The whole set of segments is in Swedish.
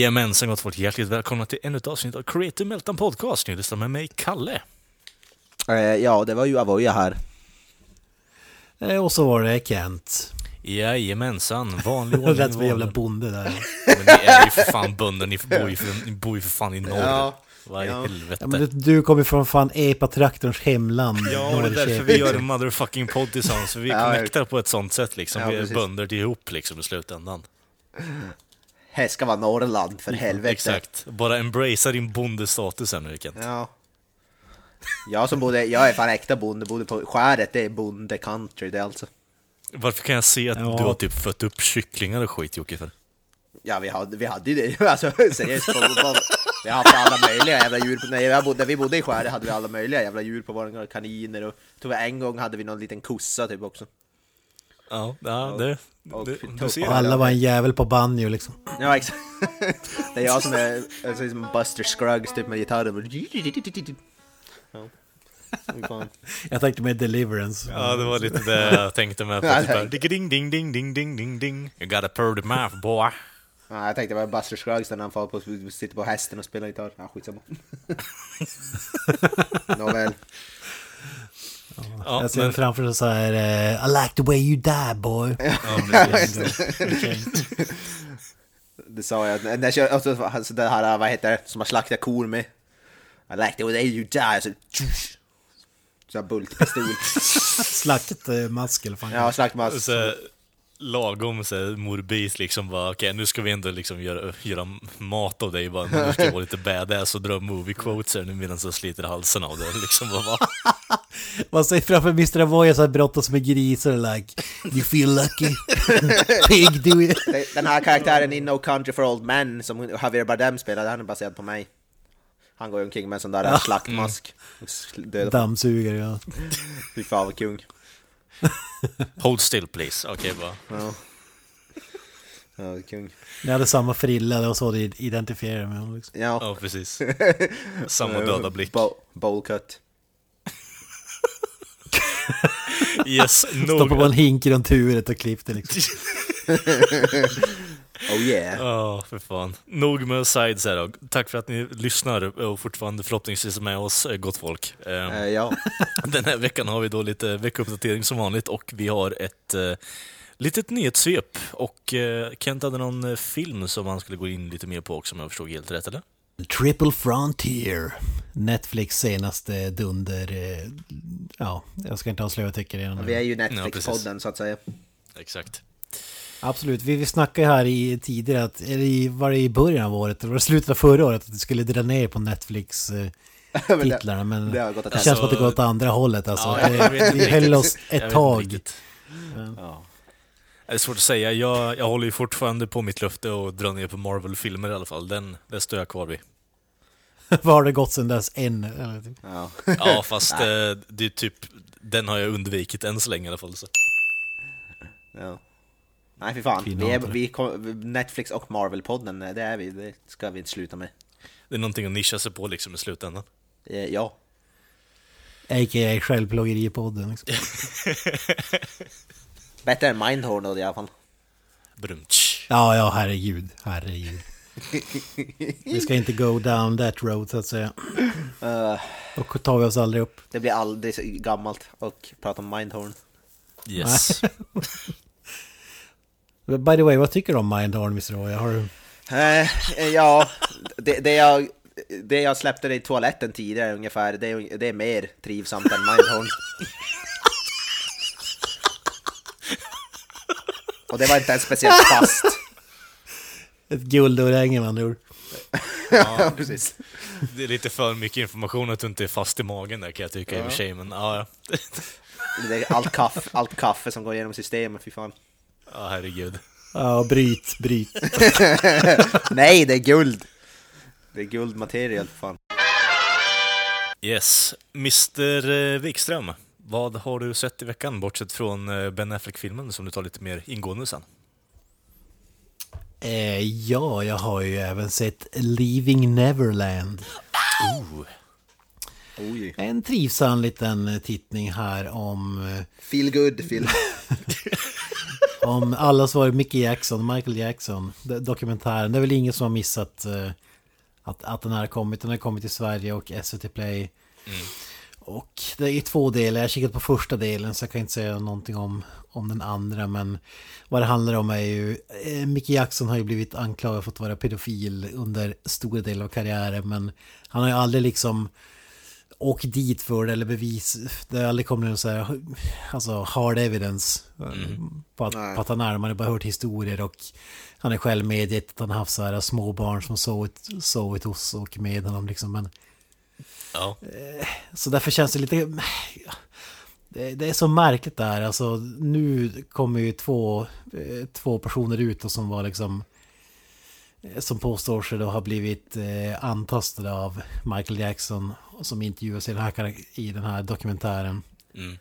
Jajamensan gott folk, hjärtligt välkomna till ännu ett avsnitt av Creative Meltdown Podcast. Ni lyssnar med mig, Kalle. Eh, ja, det var ju Avoya här. Eh, Och så var det Kent. Jajamensan, vanlig Det ordning. lät som en jävla bonde där. Men ni är ju för fan bönder, ni bor ju för, ni bor ju för fan i norr. Ja. Vad i Ja. helvete. Ja, men du, du kommer från fan epatraktorns hemland. Ja, och det är därför vi gör en motherfucking podd tillsammans, för vi Ja, connectar på ett sånt sätt liksom. Ja, vi är precis. bönder ihop liksom i slutändan. Här ska vara Norrland, för helvete. Exakt. Bara embracea din bondestatus Kent. Ja. Jag som bodde, jag är fan äkta bonde, bodde på skäret, det är bonde country det alltså. Varför kan jag se att Ja. du har typ fött upp kycklingar och skit, Jocke? För? Ja, vi hade, vi hade ju det, alltså seriöst. Vi har haft alla möjliga jävla djur, när, jag bodde, när vi bodde i skäret hade vi alla möjliga jävla djur på våra kaniner och tror jag en gång hade vi någon liten kossa typ också. Ja, ja det, och- det, du ser. Och alla var en jävel på banjo liksom. Ja, exakt. Det är jag som är alltså, som Buster Scruggs typ med gitarren. Ja. Jag tänkte med Deliverance. Ja, det var lite det jag tänkte med. Typ ding, ding, ding, ding, ding, ding, ding. You got a purdy mouth, boy. Ja, jag tänkte det var Buster Scruggs när han på, sitter på hästen och spelar gitarr. Ja, skitsamma. Nåväl. Ja, Jag ser men, framför sig så här eh, I like the way you die boy. ja. Det sa jag. När jag kör, alltså, det här, vad heter det, som man slaktar kor med. I like the way you die. Så, så här bultpistol. Slakt eh, eller fan. Ja, slaktmask. Lagom så här, morbis liksom bara, okej nu ska vi ändå liksom göra, göra mat av dig bara, nu ska jag vara lite badass och dra movie quotes här nu medan jag sliter halsen av det liksom. Bara? Man ser framför Mr. Avoya så här brottas med grisar like You feel lucky? Pig do it. Den här karaktären i No Country for Old Men som Javier Bardem spelade, han är baserad på mig. Han går ju omkring med en sån där slaktmask. Döda Dammsugare ja. Fy fan vad kung. Hold still please. Okej bara. Ja. Ja, kung. Ni hade samma frilla, det var så de identifierade med honom liksom. Ja. Ja, precis. Samma döda blick. Bo- bowl cut. Yes, Stoppa på en nog. hink runt huvudet och klippte liksom. Oh yeah. Ja, för fan. Nog med sides här då. Tack för att ni lyssnar och fortfarande förhoppningsvis är med oss, eh, gott folk. Eh, ja. Den här veckan har vi då lite veckouppdatering som vanligt och vi har ett eh, litet nyhetssvep. Och eh, Kent hade någon film som han skulle gå in lite mer på också om jag förstod helt rätt, eller? Triple Frontier. Netflix senaste dunder... Ja, jag ska inte avslöja vad jag tycker Vi är ju Ja, Netflix-podden så att säga. Exakt. Absolut, vi, vi snackade här i tidigare, att, eller i, var det i början av året, eller var det slutet av förra året, att det skulle dra ner på Netflix-titlarna. Men det åt det känns som att det går åt andra hållet alltså. det, vi höll oss ett tag. riktigt. Ja. Det är svårt att säga. Jag, jag håller ju fortfarande på mitt löfte och drar ner på Marvel-filmer i alla fall. Den, den står jag kvar vid. Vad har det gått sedan dess? En? Eller, typ. Ja. Ja, fast eh, det är typ... Den har jag undvikit än så länge i alla fall. Så. ja. Nej fy fan. Vi är, vi kom, Netflix och Marvel-podden, eh, det är vi. Det ska vi inte sluta med. Det är någonting att nischa sig på liksom i slutändan. Eh, Ja. A.k.a. självplågeripodden. Liksom. Bättre än Mindhorn då i alla fall. Brumtsch. Ja, ja, herregud. Herregud. Vi ska inte go down that road så att säga. Eh, Då tar vi oss aldrig upp. det blir aldrig så gammalt och prata om Mindhorn. Yes. By the way, vad tycker du om Mindhorn, Mr. Roy? Har du... Eh, ja, det, det, jag, det jag släppte i toaletten tidigare ungefär, det är, det är mer trivsamt än Mindhorn. Och det var inte ens speciellt fast. Ett guldörhänge med andra ord. Ja, precis. Det är lite för mycket information att du inte är fast i magen där kan jag tycka i och för sig. Men ja, ja. Det är allt kaffe, allt kaffe som går igenom systemet, fy fan. Ja herregud. Ja, bryt, bryt. Nej, det är guld! Det är guldmaterial fan. Yes. Mr eh, Wikström, vad har du sett i veckan bortsett från eh, Ben Affleck-filmen som du tar lite mer ingående sen? Eh, ja, jag har ju även sett Leaving Neverland. Oh. Oj. En trivsam liten tittning här om, eh, Feel good, feel... om alla svar Mickey Jackson, Michael Jackson, do- dokumentären. Det är väl ingen som har missat eh, att, att den här har kommit. Den har kommit till Sverige och SVT Play. Och det är två delar. Jag har kikat på första delen så jag kan inte säga någonting om, om den andra. Men vad det handlar om är ju... Eh, Mickey Jackson har ju blivit anklagad för att vara pedofil under stora delar av karriären. Men han har ju aldrig liksom åkt dit för det eller bevis. Det aldrig kommit någon så här, alltså hard evidence eh, på, att, på att han är. Man har bara hört historier och han är själv medgett att han har haft så här små barn som sovit, sovit hos och med honom liksom. Men Ja. så därför känns det lite... Det, det är så märkligt där. Alltså nu kommer ju två, eh, två personer ut och som var liksom... Som påstår sig då ha blivit eh, antastade av Michael Jackson. Som intervjuas i den här, i den här dokumentären. Mm.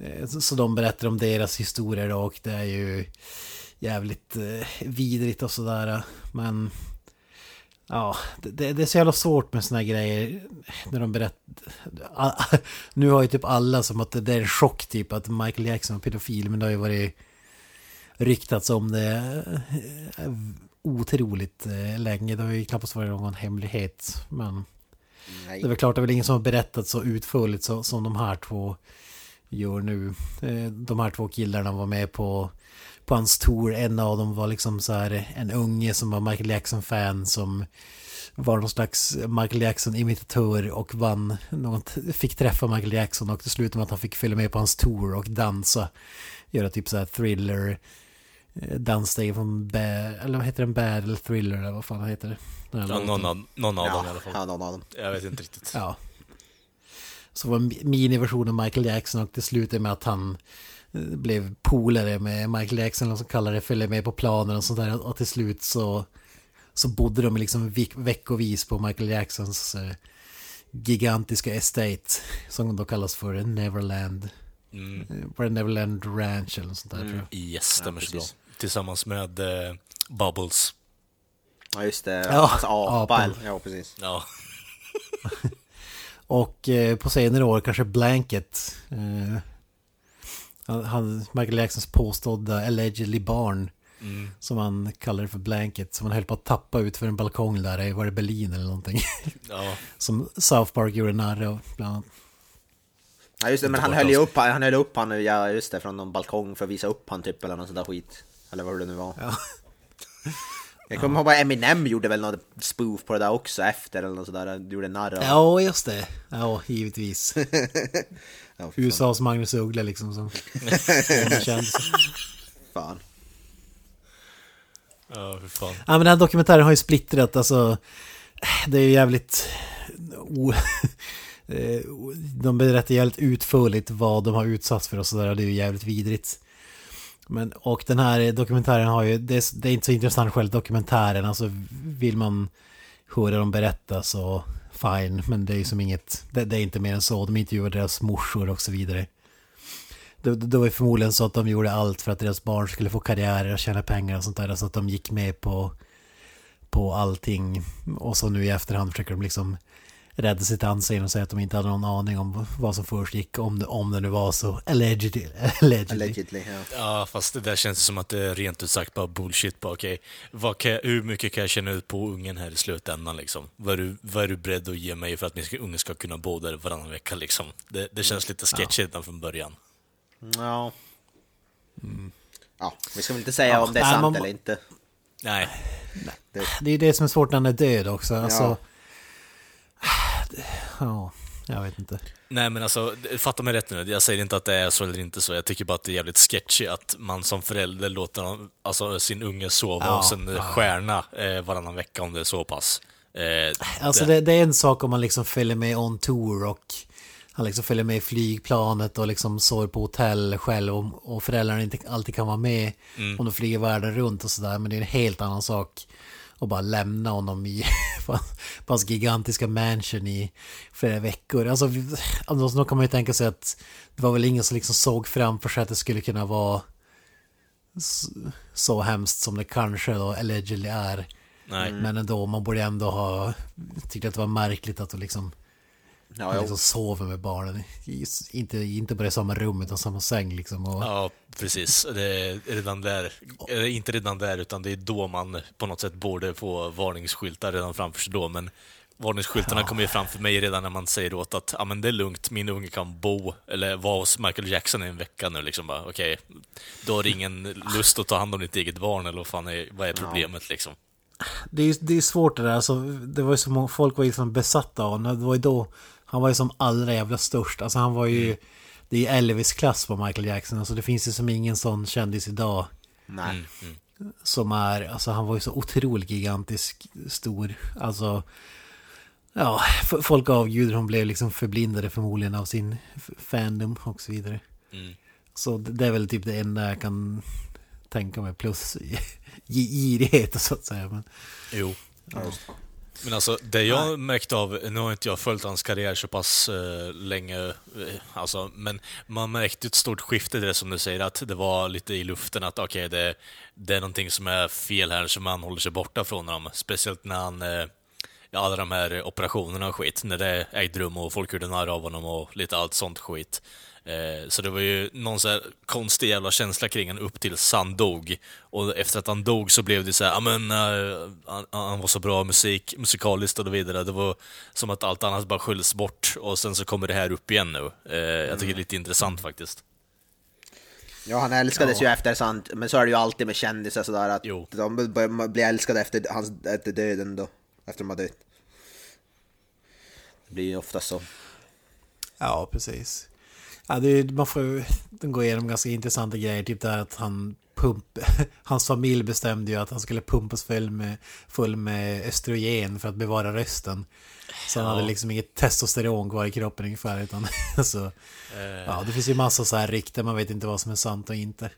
Eh, Så, så de berättar om deras historier då, och det är ju jävligt eh, vidrigt och sådär. Men ja, det- det, är så jävla svårt med såna här grejer. När de berättar... Nu har ju typ alla som att det är en chock typ att Michael Jackson är pedofil. Men det har ju varit ryktats om det eh, otroligt eh, länge. Det har ju knappast varit någon hemlighet. Men Nej. det är väl klart, det är väl ingen som har berättat så utförligt så, som de här två gör nu. Eh, De här två killarna var med på, på hans tour. En av dem var liksom så här en unge som var Michael Jackson-fan som var någon slags Michael Jackson-imitatör och vann något, fick träffa Michael Jackson och det slutade med att han fick följa med på hans tour och dansa. Göra typ så här thriller danssteg från Bad, eller vad heter den? Bad eller Thriller eller vad fan heter det? Den Ja, någon, av, någon av dem i Ja, alla fall. ja, någon av dem. Jag vet inte riktigt. Ja. Så var en miniversion av Michael Jackson och det slutade med att han eh, blev polare med Michael Jackson och som kallar det följer med på planen och sånt där och till slut så så bodde de liksom veck- veckovis på Michael Jacksons eh, gigantiska estate som då kallas för Neverland. Mm. Eh, Var det Neverland Ranch eller något sånt där tror jag. Yes, stämmer så bra. Tillsammans med eh, Bubbles. Ja, just det. Ja, alltså apa. Ja, precis. Ja. Och eh, på senare år kanske Blanket. Eh, han, han, Michael Jacksons påstådda allegedly barn. Mm. Som han kallar det för Blanket. Som han höll på att tappa ut för en balkong där i, var det Berlin eller någonting. ja. som South Park gjorde narr av bland annat. Ja, just det, men han höll ju upp, han höll upp han, ja just det, från någon balkong för att visa upp han typ eller något sånt där skit. Eller vad det nu var. Ja. Jag kommer ihåg att Eminem gjorde väl något spoof på det där också efter eller något sådär. Gjorde narr av. Ja, just det. Ja, givetvis. Ja, för. USAs Magnus Uggla liksom som, fan. Ja, hur fan. Ja men den här dokumentären har ju splittrat alltså. Det är ju jävligt... Eh, de berättar jävligt utförligt vad de har utsatts för och sådär. Det är ju jävligt vidrigt. Men, och den här dokumentären har ju... Det är, det är inte så intressant själv dokumentären. Alltså vill man höra dem berätta så fine. Men det är ju som inget... Det, det är inte mer än så. De intervjuar deras morsor och så vidare. Det, det var ju förmodligen så att de gjorde allt för att deras barn skulle få karriärer och tjäna pengar och sånt där. Så att de gick med på, på allting. Och så nu i efterhand försöker de liksom rädda sitt anseende och säga att de inte hade någon aning om vad som försiggick. Om det, om det nu var så. Allegedly. Allegedly. Allegedly, ja. Ja, fast det där känns som att det är rent ut sagt bara bullshit. Bara, okej, vad kan hur mycket kan jag känna ut på ungen här i slutändan liksom? Vad är du, vad är du beredd att ge mig för att min unge ska kunna bo där varannan vecka liksom? Det, det känns lite sketchigt redan från början. Ja. Ja, vi ska väl inte säga Ja, om det är nej, sant man- eller inte. Nej, Det är ju det som är svårt när han är död också. Alltså, Ja. Ja, jag vet inte. Nej men alltså, fatta mig rätt nu. Jag säger inte att det är så eller inte så. Jag tycker bara att det är jävligt sketchy att man som förälder låter alltså, sin unge sova Ja, och sen ja. stjärna eh, varannan vecka om det är så pass. Eh, Alltså det, det, det är en sak om man liksom följer med on tour och han liksom följer med i flygplanet och liksom sover på hotell själv och, och föräldrarna inte alltid kan vara med Mm. om de flyger världen runt och sådär. Men det är en helt annan sak att bara lämna honom i på hans- gigantiska mansion i flera veckor. Alltså, alltså, då kan man ju tänka sig att det var väl ingen som liksom såg framför sig att det skulle kunna vara s- så hemskt som det kanske då allegedly är. Nej. Men ändå, man borde ändå ha tyckt att det var märkligt att du liksom, Ja, liksom sover med barnen. Inte, inte bara i samma rum utan samma säng liksom. Och, Ja, precis. Det är redan där, eller inte redan där, utan det är då man på något sätt borde få varningsskyltar redan framför sig då, men varningsskyltarna kommer ju framför mig redan när man säger åt att ja, men det är lugnt, min unge kan bo eller vara hos Michael Jackson i en vecka nu. Liksom bara, okej, då har du ingen lust att ta hand om ditt eget barn, eller vad fan är, vad är problemet liksom? Det är det är svårt det där, alltså, det var ju så många, folk var ju liksom besatta av honom. Det var ju då, han var ju som allra jävla störst. Alltså han var ju, det är Elvis-klass på Michael Jackson. Alltså det finns ju som ingen sån kändis idag. Nej. Som är, alltså han var ju så otroligt gigantisk, stor. Alltså, ja, folk avgudar, hon blev liksom förblindade förmodligen av sin fandom och så vidare. Mm. Så det är väl typ det enda jag kan tänka mig, plus gi- girighet så att säga. Men, Jo. Men alltså, det jag märkte av, nu har inte jag följt hans karriär så pass eh, länge, eh, alltså, men man märkte ett stort skifte i det som du säger, att det var lite i luften att okej, det, det är någonting som är fel här, som man håller sig borta från honom. Speciellt när han, eh, ja, alla de här operationerna och skit, när det ägde rum och folk gjorde narr av honom och lite allt sånt skit. Eh, Så det var ju någon så här konstig jävla känsla kring honom upp tills han dog. Och efter att han dog så blev det så här, ja men eh, han, han var så bra musik, musikaliskt och så vidare. Det var som att allt annat bara skylldes bort och sen så kommer det här upp igen nu. Eh, Jag tycker det är lite intressant faktiskt. Ja, han älskades ju efter sant, men så är det ju alltid med kändisar sådär att Jo. de börjar bli älskade efter, hans, efter döden då, efter de har dött. Det blir ju ofta så. Ja, precis. Ja, det är, man får går igenom ganska intressanta grejer. Typ det här att han pump... Hans familj bestämde ju att han skulle pumpas full med, full med östrogen för att bevara rösten. Så han Ja. hade liksom inget testosteron kvar i kroppen ungefär. Utan, så, ja, det finns ju massa så här rykten, man vet inte vad som är sant och inte.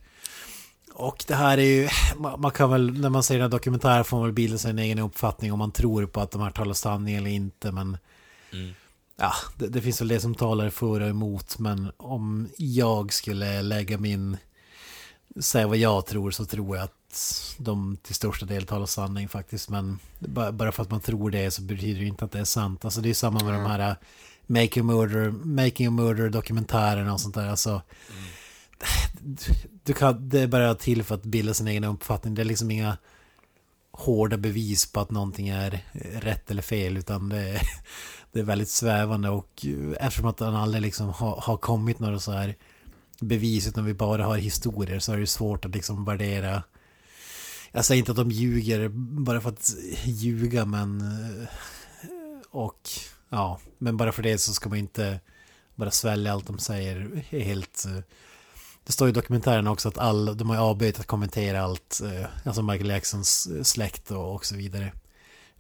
Och det här är ju, man, man kan väl, när man ser den här dokumentären får man väl bilda sig en egen uppfattning om man tror på att de här talar sanning eller inte. Men Mm. Ja, det, det finns väl det som talar för och emot, men om jag skulle lägga min... Säga vad jag tror så tror jag att de till största del talar sanning faktiskt, men ba- bara för att man tror det så betyder det inte att det är sant. Alltså det är samma med de här Make a Murder, Making a Murder dokumentärerna och sånt där. Alltså, du kan, det är bara till för att bilda sin egen uppfattning. Det är liksom inga hårda bevis på att någonting är rätt eller fel, utan det är, det är väldigt svävande och eh, eftersom att han aldrig liksom har, har kommit några så här bevis utan vi bara har historier så är det svårt att liksom värdera jag säger inte att de ljuger bara för att ljuga men eh, och ja men bara för det så ska man inte bara svälja allt de säger helt eh, det står i dokumentären också att all, de har avböjt att kommentera allt, alltså Michael Jacksons släkt och, och så vidare.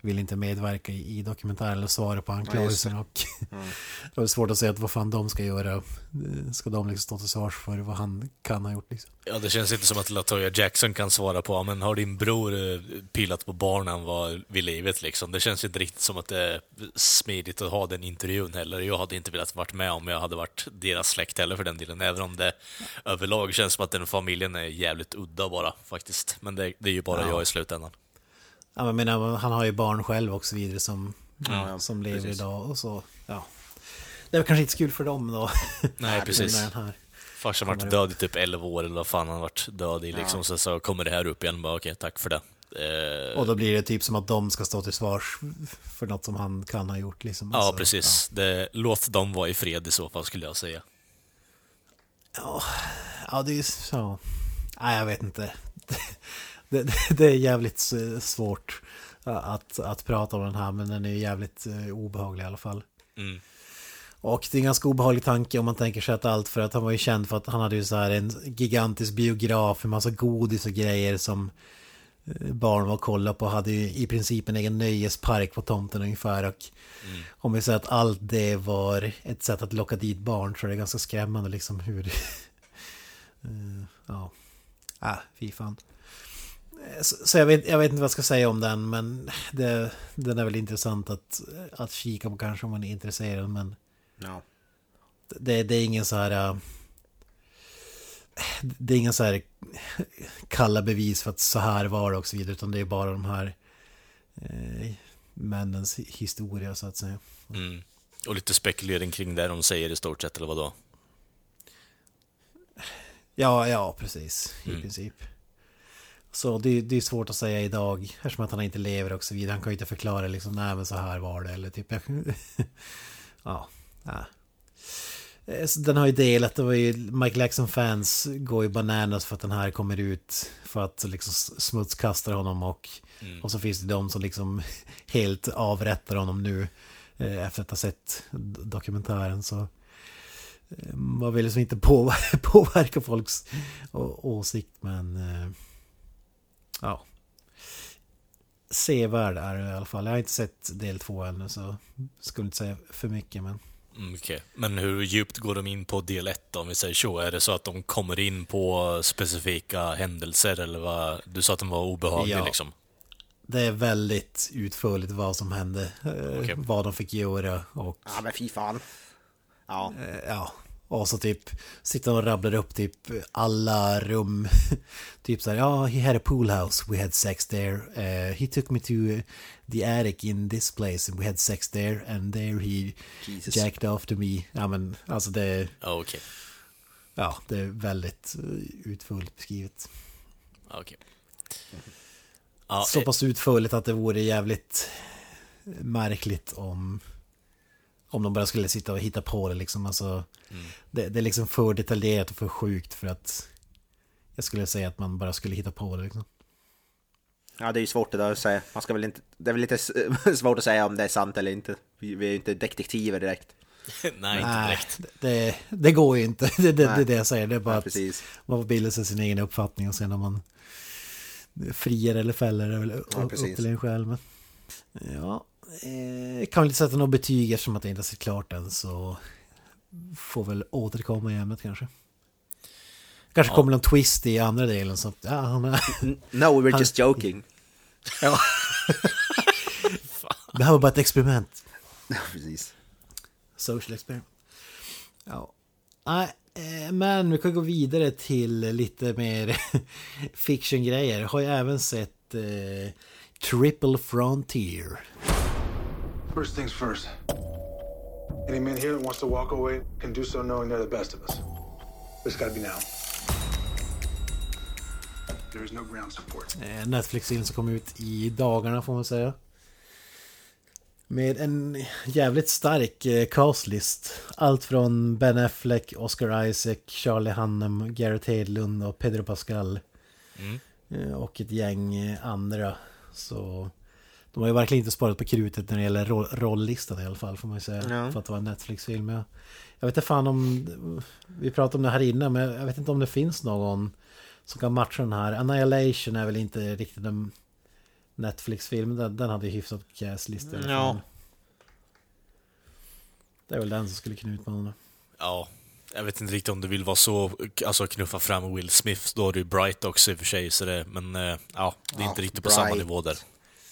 Vill inte medverka i, i dokumentären eller svara på anklagelserna. och det är svårt att säga att vad fan de ska göra. Ska de liksom stå till svars för vad han kan ha gjort liksom. Ja, det känns inte som att Latoya Jackson kan svara på, men har din bror eh, pillat på barnen var vid livet liksom? Det känns inte riktigt som att det är smidigt att ha den intervjun heller. Jag hade inte velat varit med om jag hade varit deras släkt heller för den delen, även om det överlag känns som att den familjen är jävligt udda bara, faktiskt. Men det, det är ju bara Ja. jag i slutändan. Ja, men menar, han har ju barn själv och så vidare som, Ja, ja, som lever precis. idag och så, ja. Det väl kanske inte så kul för dem då. Nej, precis. Farsan varit död i typ 11 år, eller vad fan han varit död i liksom, så, så kommer det här upp igen, bara okej, tack för det. Eh, Och då blir det typ som att de ska stå till svars för något som han kan ha gjort liksom. ja, Alltså, precis. Det, låt dem vara i fred i så fall, skulle jag säga. Ja, ja det är ju så. Nej, jag vet inte. Det, det, är jävligt eh, svårt att, att prata om den här, men den är jävligt eh, obehaglig i alla fall. Mm. Och det är en ganska obehaglig tanke om man tänker sig att allt för att han var ju känd för att han hade ju så här en gigantisk biograf med massa godis och grejer som eh, barn var och kollade på hade ju i princip en egen nöjespark på tomten ungefär. Och om vi säger att allt det var ett sätt att locka dit barn så är det ganska skrämmande liksom hur... Eh, ja, ah, fy fan. Så, så jag, vet, jag vet inte vad jag ska säga om den men det, den är väl intressant att, att kika på kanske om man är intresserad men Ja. det, det är ingen så här... äh, Det är ingen så här kalla bevis för att så här var det och så vidare. Utan det är bara de här eh, männens historia så att säga. Mm. Och lite spekulering kring det de säger i stort sett, eller vadå? Ja, ja, precis. I Mm. princip. Så det, det är svårt att säga idag eftersom att han inte lever och så vidare. Han kan ju inte förklara liksom, nej men så här var det eller typ. ja, ja. Eh, så Den har ju delat, det var ju Michael Jackson-fans går ju bananas för att den här kommer ut för att liksom smutskasta honom och, Mm. och så finns det de som liksom helt avrättar honom nu eh, efter att ha sett dokumentären så eh, man vill liksom inte påver- påverka folks åsikt men eh, ja sevärd är det i alla fall. Jag har inte sett del två ännu så skulle inte säga för mycket men Mm, Okej. Men hur djupt går de in på del 1 om vi säger så? Är det så att de kommer in på specifika händelser eller vad? Du sa att den var obehaglig Ja. liksom. Det är väldigt utförligt vad som hände, eh, Okej. vad de fick göra och ja, men fy fan. Ja, eh, ja. Och så typ sitter och rabblar upp typ alla rum. typ så här, ja, he had a pool house, we had sex there. Uh, he took me to the attic in this place and we had sex there and there he Jesus. jacked off to me. Ja men alltså det, Ja, okej. ja, det är väldigt eh, utförligt beskrivet. Okej. Ja, så eh, pass utförligt att det vore jävligt märkligt om om de bara skulle sitta och hitta på det liksom. Alltså, Mm. det, det är liksom för detaljerat och för sjukt för att jag skulle säga att man bara skulle hitta på det liksom. ja, det är ju svårt det där att säga. Man ska väl inte, det är väl lite svårt att säga om det är sant eller inte. Vi, vi är ju inte detektiver direkt. Nej, inte direkt. det, det går ju inte. Det, det, det är det jag säger. Det är bara Ja, att man får bilda sig sin egen uppfattning och sen om man friar eller fäller är väl upp, Ja, upp till en själv. Men, ja, eh, kan inte sätta något betyg eftersom att jag inte har sett klart än så får väl återkomma i ämnet kanske. Kanske Ja. kommer någon twist i andra delen så att, ja, han är, No, we're just joking. ja. Det här var bara ett experiment. Ja, precis. Social experiment. Ja. Nej, eh, men vi kan gå vidare till lite mer fiction-grejer. Har ju även sett eh, Triple Frontier. First things first. Any man here that wants to walk away can do so knowing they're the best of us. But it's gotta be now. There is no ground support. Eh, Netflix-film som kom ut i dagarna får man säga. Med en jävligt stark eh, castlist. Allt från Ben Affleck, Oscar Isaac, Charlie Hunnam, Garrett Hedlund och Pedro Pascal. Mm. Eh, Och ett gäng andra. Så de har ju verkligen inte sparat på krutet när det gäller roll- rolllistan i alla fall får man ju säga. Ja. För att det var en Netflix-film. Jag, jag vet inte fan om... Vi pratade om det här innan men jag vet inte om det finns någon som kan matcha den här. Annihilation är väl inte riktigt en Netflix-film. Den, den hade ju hyfsat alla Ja. Det är väl den som skulle kunna utmana. Ja, jag vet inte riktigt om du vill vara så, alltså knuffa fram Will Smith, då har du Bright också i och för sig, så det, men eh, ja, det är Ja, inte riktigt på samma Bright. nivå där.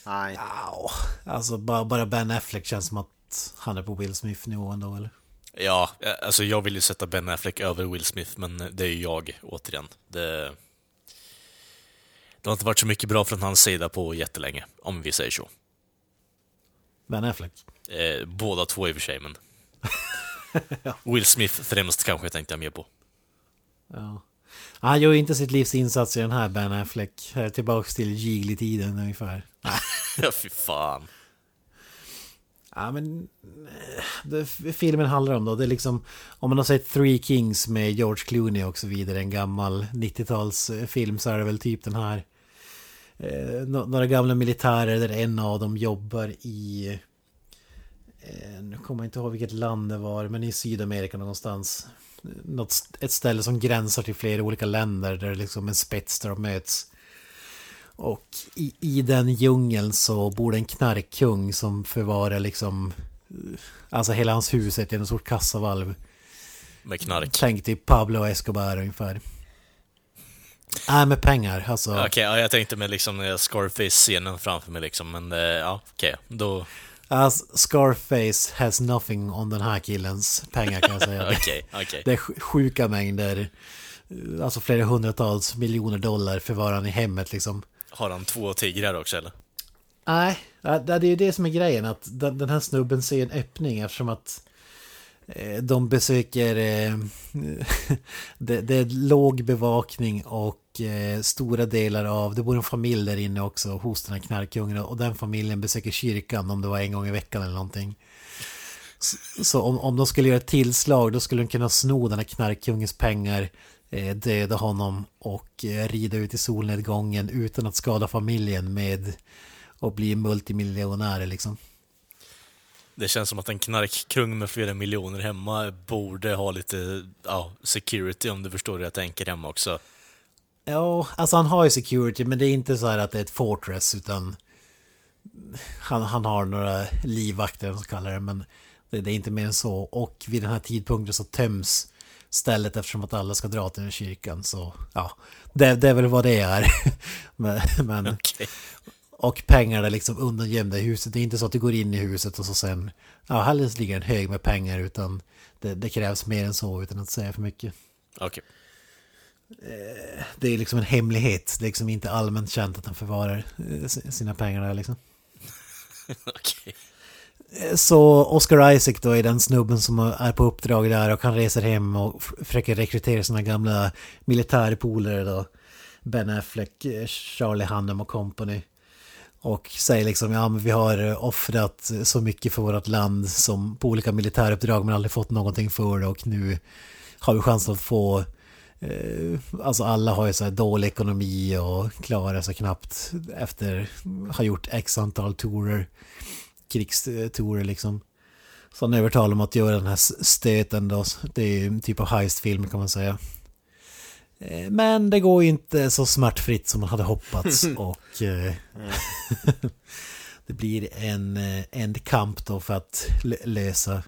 Nej. Au. Alltså bara, bara Ben Affleck känns som att han är på Will Smith-nivå ändå eller? Ja, eh, alltså jag vill ju sätta Ben Affleck över Will Smith, men det är ju jag, återigen. Det, det har inte varit så mycket bra från hans sida på jättelänge, om vi säger så. Ben Affleck. Eh, båda två i och för sig, men... Will Smith främst kanske tänkte jag mer på. Ja. Han gör ju inte sitt livs insats i den här Ben Affleck. Här Tillbaks till Jiggly-tiden ungefär. Ja, fy fan. Ja men eh, det filmen handlar om då, det är liksom om man har sett Three Kings med George Clooney och så vidare, en gammal 90-talsfilm eh, så är det väl typ den här eh, några gamla militärer där en av dem jobbar i eh, nu kommer jag inte ihåg vilket land det var, men i Sydamerika någonstans. Något, ett ställe som gränsar till flera olika länder där det är liksom en spets där de möts. Och i, i den djungeln så bor det en knarkkung som förvarar liksom... Alltså hela hans hus är en sorts kassavalv. Med knark. Tänk typ Pablo Escobar ungefär. Nej, med pengar. Alltså, Okej, ja, jag tänkte med liksom eh, Scarface-scenen framför mig liksom, men eh, ja, okej. Då... alltså, Scarface has nothing on den här killens pengar kan jag säga. Okej, okej. Det är sj- sjuka mängder. Alltså flera hundratals miljoner dollar förvarar han i hemmet liksom. Har han två tigrar också eller? Nej, det är ju det som är grejen. Att den här snubben ser en öppning eftersom att eh, de besöker... eh, Det, det är låg bevakning och eh, stora delar av... Det bor en familj där inne också hos den här knarkungen. Och den familjen besöker kyrkan om det var en gång i veckan eller någonting. Så, så om, om de skulle göra ett tillslag då skulle de kunna sno den här knarkungens pengar döda honom och eh, rida ut i solnedgången utan att skada familjen med att bli multimiljonärer liksom. Det känns som att en knarkkung med flera miljoner hemma borde ha lite ja, security om du förstår hur jag tänker hemma också. Ja, alltså han har ju security men det är inte så här att det är ett fortress utan han, han har några livvakter som kallar det men det, det är inte mer än så och vid den här tidpunkten så töms stället eftersom att alla ska dra till den kyrkan så ja, det, det är väl vad det är. men, men, Okej. och pengarna liksom undangömda i huset. Det är inte så att du går in i huset och så sen, ja, här ligger en hög med pengar utan det, det krävs mer än så utan att säga för mycket. Okej. Det är liksom en hemlighet. Det är liksom inte allmänt känt att han förvarar eh, sina pengar där liksom. Okej. Så Oscar Isaac då är den snubben som är på uppdrag där och han reser hem och försöker rekrytera sina gamla militärpolare då. Ben Affleck, eh, Charlie Hunnam och company. Och säger liksom, ja men vi har offrat så mycket för vårt land som på olika militäruppdrag men aldrig fått någonting för det och nu har vi chansen att få Eh, Alltså alla har ju så här dålig ekonomi och klarar sig knappt efter ha gjort x antal tourer. Krigstourer liksom. Så han övertalar om att göra den här stöten då. Det är ju en typ av heistfilm kan man säga. Eh, Men det går ju inte så smärtfritt som man hade hoppats och eh, det blir en, eh, en kamp då för att lö- lösa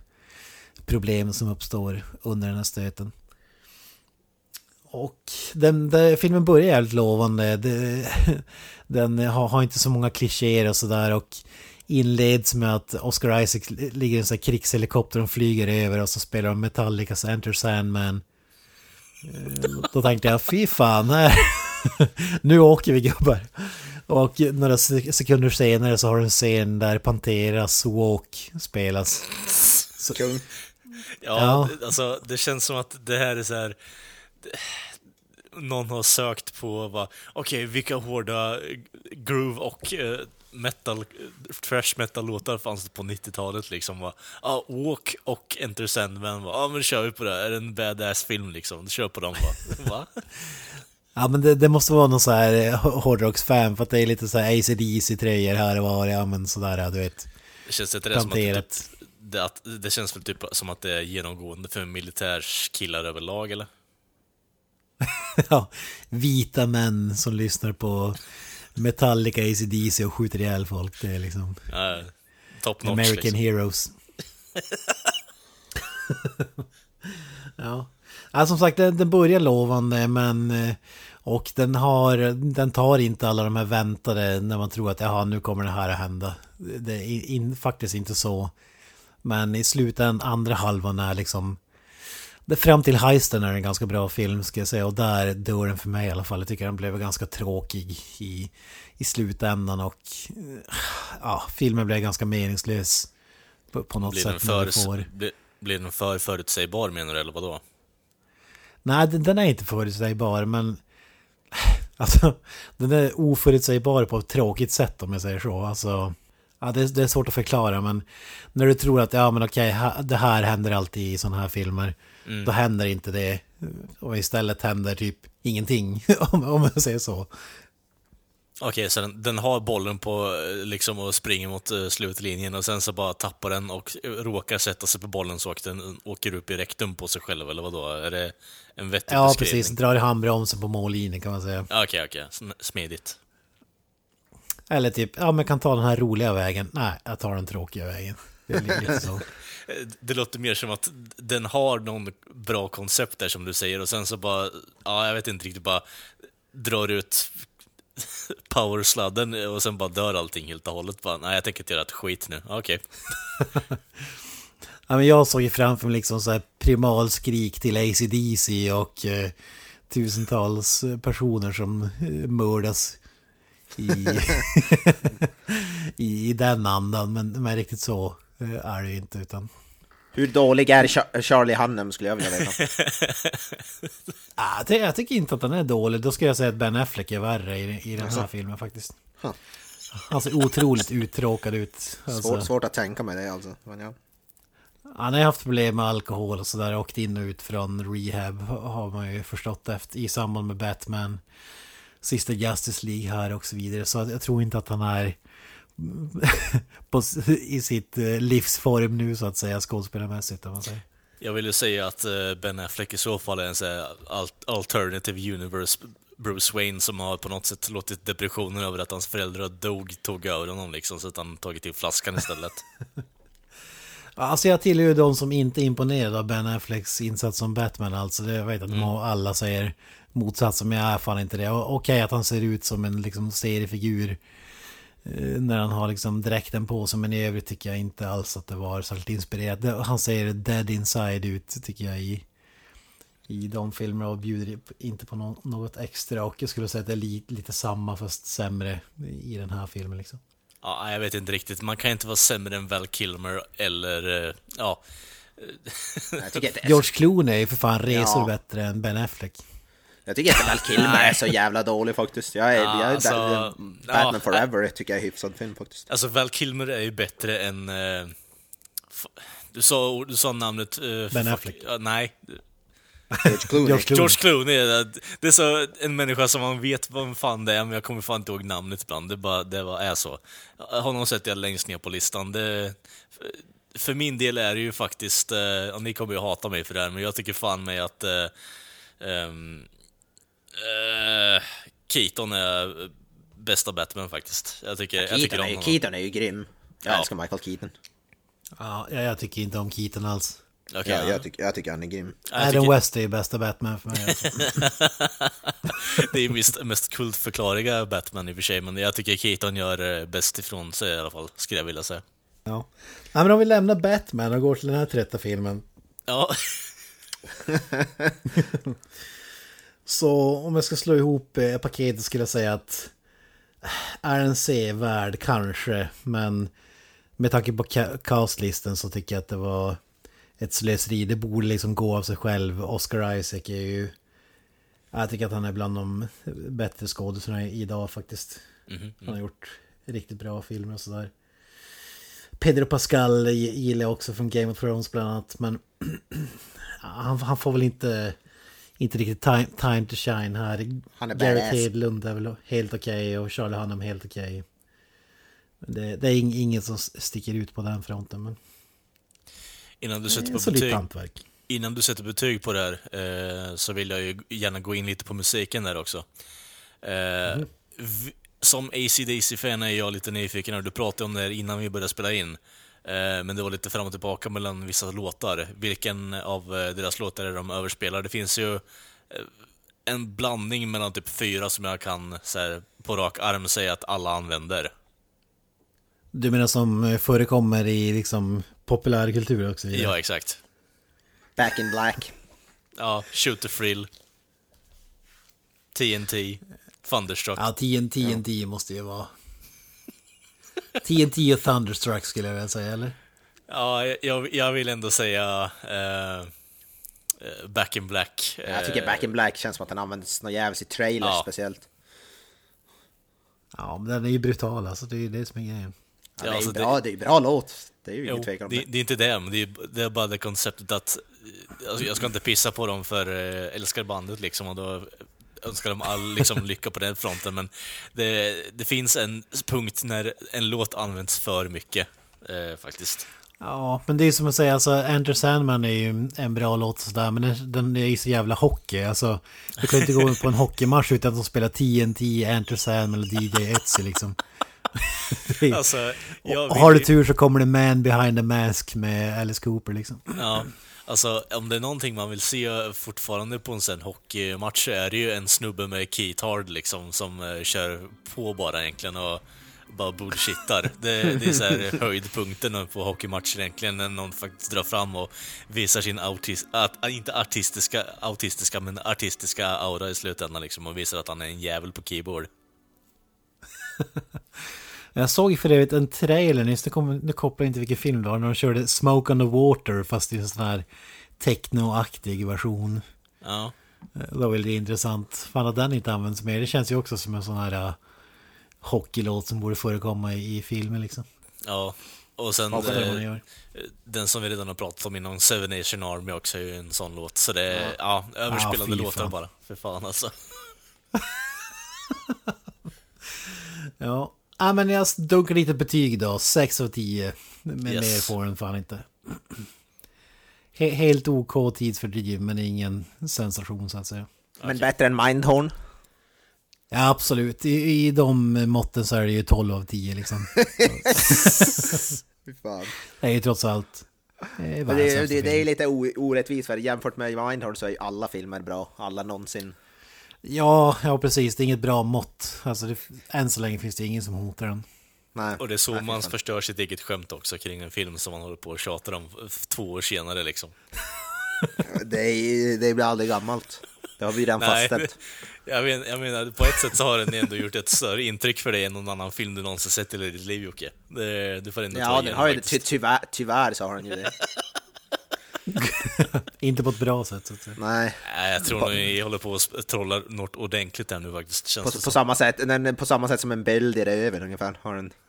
problem som uppstår under den här stöten. Och den, den filmen börjar jävligt lovande. Det, den har, har inte så många klichéer och sådär och inleds med att Oscar Isaac ligger i en sån här krigshelikopter och flyger över och så spelar de Metallicas Enter Sandman. Eh, Då tänkte jag, fy fan, här. nu åker vi gubbar. Och några sek- sekunder senare så har du en scen där Panteras Walk spelas. Kung. Ja, Ja. alltså det känns som att det här är så här... Någon har sökt på vad, okej, vilka hårda groove och eh, metal, trash metal-låtar fanns det på 90-talet liksom? Va? Ja, Walk och Enter Sandman, ja men kör vi på det, är det en badass film liksom? Kör på dem va? va? Ja men det, det måste vara någon så här eh, hårdrocksfan för att det är lite så här ACDC-tröjor här och var, ja men sådär du vet. Det känns inte det som att det, typ, det, att, det känns väl typ som att det är genomgående för militärskillar överlag eller? ja, vita män som lyssnar på Metallica, ACDC och skjuter ihjäl folk. Det är liksom Ja, top notch American liksom. Heroes. ja. ja, som sagt den, den börjar lovande men eh, och den har, den tar inte alla de här väntade när man tror att jaha nu kommer det här att hända. Det är in, in, faktiskt inte så. Men i slutändan, andra halvan är liksom det, Fram till heisten är en ganska bra film ska jag säga och där dör den för mig i alla fall. Jag tycker den blev ganska tråkig i, i slutändan och eh, ja, filmen blev ganska meningslös på, på något Blir sätt. för, får. blir, blir den för förutsägbar menar du, eller vadå? Nej, den, den är inte förutsägbar men alltså, den är oförutsägbar på ett tråkigt sätt om jag säger så. Alltså, ja, det, är- det är svårt att förklara men när du tror att ja men okej, det här händer alltid i sådana här filmer. Då händer inte det. Och istället händer typ ingenting om, om jag säger så. Okej, så den, den har bollen på eh, liksom och springer mot eh, slutlinjen och sen så bara tappar den och eh, råkar sätta sig på bollen så att den åker upp i rektum på sig själv, eller vadå? Är det en vettig Ja, beskrivning? precis. Drar i handbromsen på mållinjen kan man säga. Ja, Okej, okej. Sm- Smidigt. Eller typ, ja men kan ta den här roliga vägen. Nej, jag tar den tråkiga vägen. Det är lite så. Det låter mer som att den har någon bra koncept där som du säger och sen så bara, ja jag vet inte riktigt, bara drar ut powersladden och sen bara dör allting helt och hållet. Bara, nej jag tänker inte göra ett skit nu. Okej. Ja, men jag såg ju framför mig liksom så här primalskrik till ACDC och eh, tusentals personer som eh, mördas i, i, i den andan. Men, men riktigt så är det inte utan... Hur dålig är Char- Charlie Hunnam skulle jag vilja veta. Ah, det, jag tycker inte att den är dålig. Då ska jag säga att Ben Affleck är värre i, i den här filmen faktiskt. Huh. Han ser otroligt uttråkad ut. Alltså, Svårt, svårt att tänka mig det alltså. Men ja. Han har haft problem med alkohol och sådär. Åkt in och ut från rehab har man ju förstått efter, i samband med Batman. Sista Justice League här och så vidare. Så jag tror inte att han är på, i sitt eh, livsform nu så att säga skådespelarmässigt. Om man säger. Jag ville säga att eh, Ben Affleck i så fall är en så här al- alternative universe Bruce Wayne som har på något sätt låtit depressionen över att hans föräldrar dog tog över honom liksom, så att han tagit till flaskan istället. Alltså jag tillhör ju de som inte är imponerade av Ben Afflecks insats som Batman alltså. Det, jag vet att må- alla säger motsatsen, men jag är fan inte det. Okej att han ser ut som en liksom seriefigur när han har liksom dräkten på sig, men i övrigt tycker jag inte alls att det var särskilt inspirerat. Han ser dead inside ut tycker jag i, i de filmerna och bjuder inte på nå- något extra. Och jag skulle säga att det är li, lite samma fast sämre i den här filmen liksom. Ja, jag vet inte riktigt. Man kan inte vara sämre än Val Kilmer eller, eh, ja. Jag tycker inte, George Clooney är ju för fan resor Ja. bättre än Ben Affleck. Jag tycker inte Val Kilmer är så jävla dålig faktiskt. Jag är, Ja, jag är alltså, Bat- Batman ja. Forever tycker jag är hyfsad film faktiskt. Alltså Val Kilmer är ju bättre än... f- du, sa, du sa namnet... eh, Ben Affleck. ja, nej, George Clooney. George Clooney. George Clooney. är- Det är så en människa som man vet vem fan det är, men jag kommer fan inte ihåg namnet ibland. Det bara, det bara är så. Honom sätter jag längst ner på listan. Det, för min del är det ju faktiskt, eh, och ni kommer ju hata mig för det här, men jag tycker fan mig att eh, ehm, eh, Keaton är bästa Batman faktiskt. Jag tycker, jag tycker Keaton, om är, ju-. Keaton är ju grym. Jag Ja. älskar Michael Keaton. Ja, jag, jag tycker inte om Keaton alls. Okej, Ja, ja. jag, tycker, jag tycker han är grym. Jag Adam tycker- West är ju bästa Batman för mig. Alltså. Det är mest, mest kultförklariga Batman i och för sig, men jag tycker Keaton gör eh, bäst ifrån sig i alla fall, skulle jag vilja säga. Ja. ja, men om vi lämnar Batman och går till den här trötta filmen. Ja, Så om jag ska slå ihop eh, paketet skulle jag säga att eh, är den sevärd kanske, men med tanke på ca- castlisten så tycker jag att det var ett slöseri. Det borde liksom gå av sig själv. Oscar Isaac är ju... Jag tycker att han är bland de bättre skådespelarna idag faktiskt. Han har gjort riktigt bra filmer och sådär. Pedro Pascal gi- gillar jag också från Game of Thrones bland annat. Men han, han får väl inte, inte riktigt time, time to shine här. Han är Garrett. Hedlund är väl helt okej och Charlie Hunnam helt okej. Men det, det är ing- inget som sticker ut på den fronten. Men innan du sätter är på betyg, hantverk. innan du sätter betyg på det här eh, så vill jag ju gärna gå in lite på musiken där också. Eh, v- som AC/DC-fan är jag lite nyfiken, här. du pratade om det här innan vi började spela in. Eh, men det var lite fram och tillbaka mellan vissa låtar. Vilken av eh, deras låtar är de överspelar? Det finns ju eh, en blandning mellan typ fyra som jag kan så här, på rak arm säga att alla använder. Du menar som förekommer i liksom populärkultur också? Ja, exakt. Back in Black. Ja, Shoot the Frill. TNT. Thunderstruck. Ja, TNT, TNT måste ju vara... TNT och Thunderstruck skulle jag vilja säga, eller? Ja, jag, jag vill ändå säga eh, eh, Back in Black. Jag tycker Eh, Back in Black känns som att den används något jävligt i trailers Ja. speciellt. Ja, men den är ju brutal alltså, det är ju det som är grejen. Ja, det, är alltså ju det- bra, det är ju bra låt. Det är ju ingen tvekan om det, det. det är inte det, men det är, det är bara det konceptet att eh, alltså, jag ska inte pissa på dem för älskar bandet liksom och då önskar dem all liksom, lycka på den fronten, men det, det finns en punkt när en låt används för mycket, eh, faktiskt. Ja, men det är som att säga, alltså Enter Sandman är ju en bra låt och sådär, men den, den är ju så jävla hockey. Alltså, du kan inte gå på en hockeymatch utan att de spelar TNT, Enter Sandman eller DJ Ötzi liksom. Alltså, och vill har du tur så kommer det Man behind the mask med Alice Cooper liksom. Ja, alltså om det är någonting man vill se fortfarande på en sån hockeymatch så är det ju en snubbe med keytard liksom som eh, kör på bara egentligen och bara bullshittar. Det, det är så här höjdpunkten på hockeymatcher egentligen när någon faktiskt drar fram och visar sin autis, at, inte artistiska, autistiska men artistiska aura i slutändan liksom och visar att han är en jävel på keyboard. Jag såg för övrigt en trailer nyss, nu, kom, nu kopplar jag inte vilken film det var, när de körde Smoke on the Water fast i en sån här technoaktig version. Ja, Det var väldigt intressant. Fan att den inte används mer. Det känns ju också som en sån här uh, hockeylåt som borde förekomma i, i filmen liksom. ja. Och sen det man eh, den som vi redan har pratat om innan, Seven Nation Army också är ju en sån låt. Så det är, ja, överspelade Ja, låtar fan. bara. För fan alltså. Ja. Ja, men jag dunkar lite betyg då. 6 av 10. Men Yes. mer får den fan inte. He- Helt OK tidsfördriv, men ingen sensation så att säga. Men bättre än Mindhorn. Ja, absolut. I, I de måtten så är det ju 12 av 10 liksom. Fan. Det är ju trots allt... eh, det, är- sämsta det, det är lite orättvist för jämfört med Mindhorn så är ju alla filmer bra. Alla någonsin. Ja, ja, precis. Det är inget bra mått. Alltså, det, än så länge finns det ingen som hotar den. Nej. Och det är så Nej, man förstör sitt eget skämt också kring en film som man håller på och tjatar om två år senare liksom. Det, är, det blir aldrig gammalt. Det har vi redan fastställt. jag, men, jag menar, på ett sätt så har den ändå gjort ett större intryck för dig än någon annan film du någonsin sett i ditt liv Jocke. Du får ändå Ja, ta den har ju, ty, tyvärr, tyvärr så har den ju det. Inte på ett bra sätt så att säga. Nej, Nej, jag tror nog ni håller på att trolla något ordentligt där nu faktiskt. Känns på, på, som. samma sätt, den, på samma sätt som en böld i röven ungefär. Har den.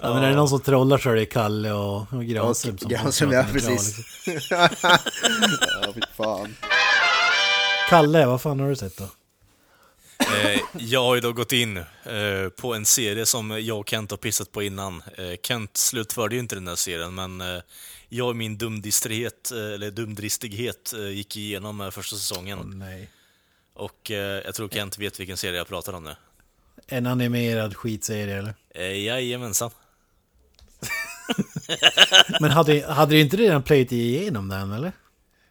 Ja, men är det någon som trollar så är det Kalle och, och Granström som Granström, ja med bra, precis. liksom. ja, fy fan. Kalle, vad fan har du sett då? Eh, jag har ju då gått in eh, på en serie som jag och Kent har pissat på innan. Eh, Kent slutförde ju inte den där serien, men jag och min dumdistrighet, eh, eller dumdristighet, gick igenom första säsongen. Nej. Och jag tror Kent vet vilken serie jag pratar om nu. En animerad skitserie eller? Eh, jajamensan. Men hade, hade du inte redan plöjt igenom den eller?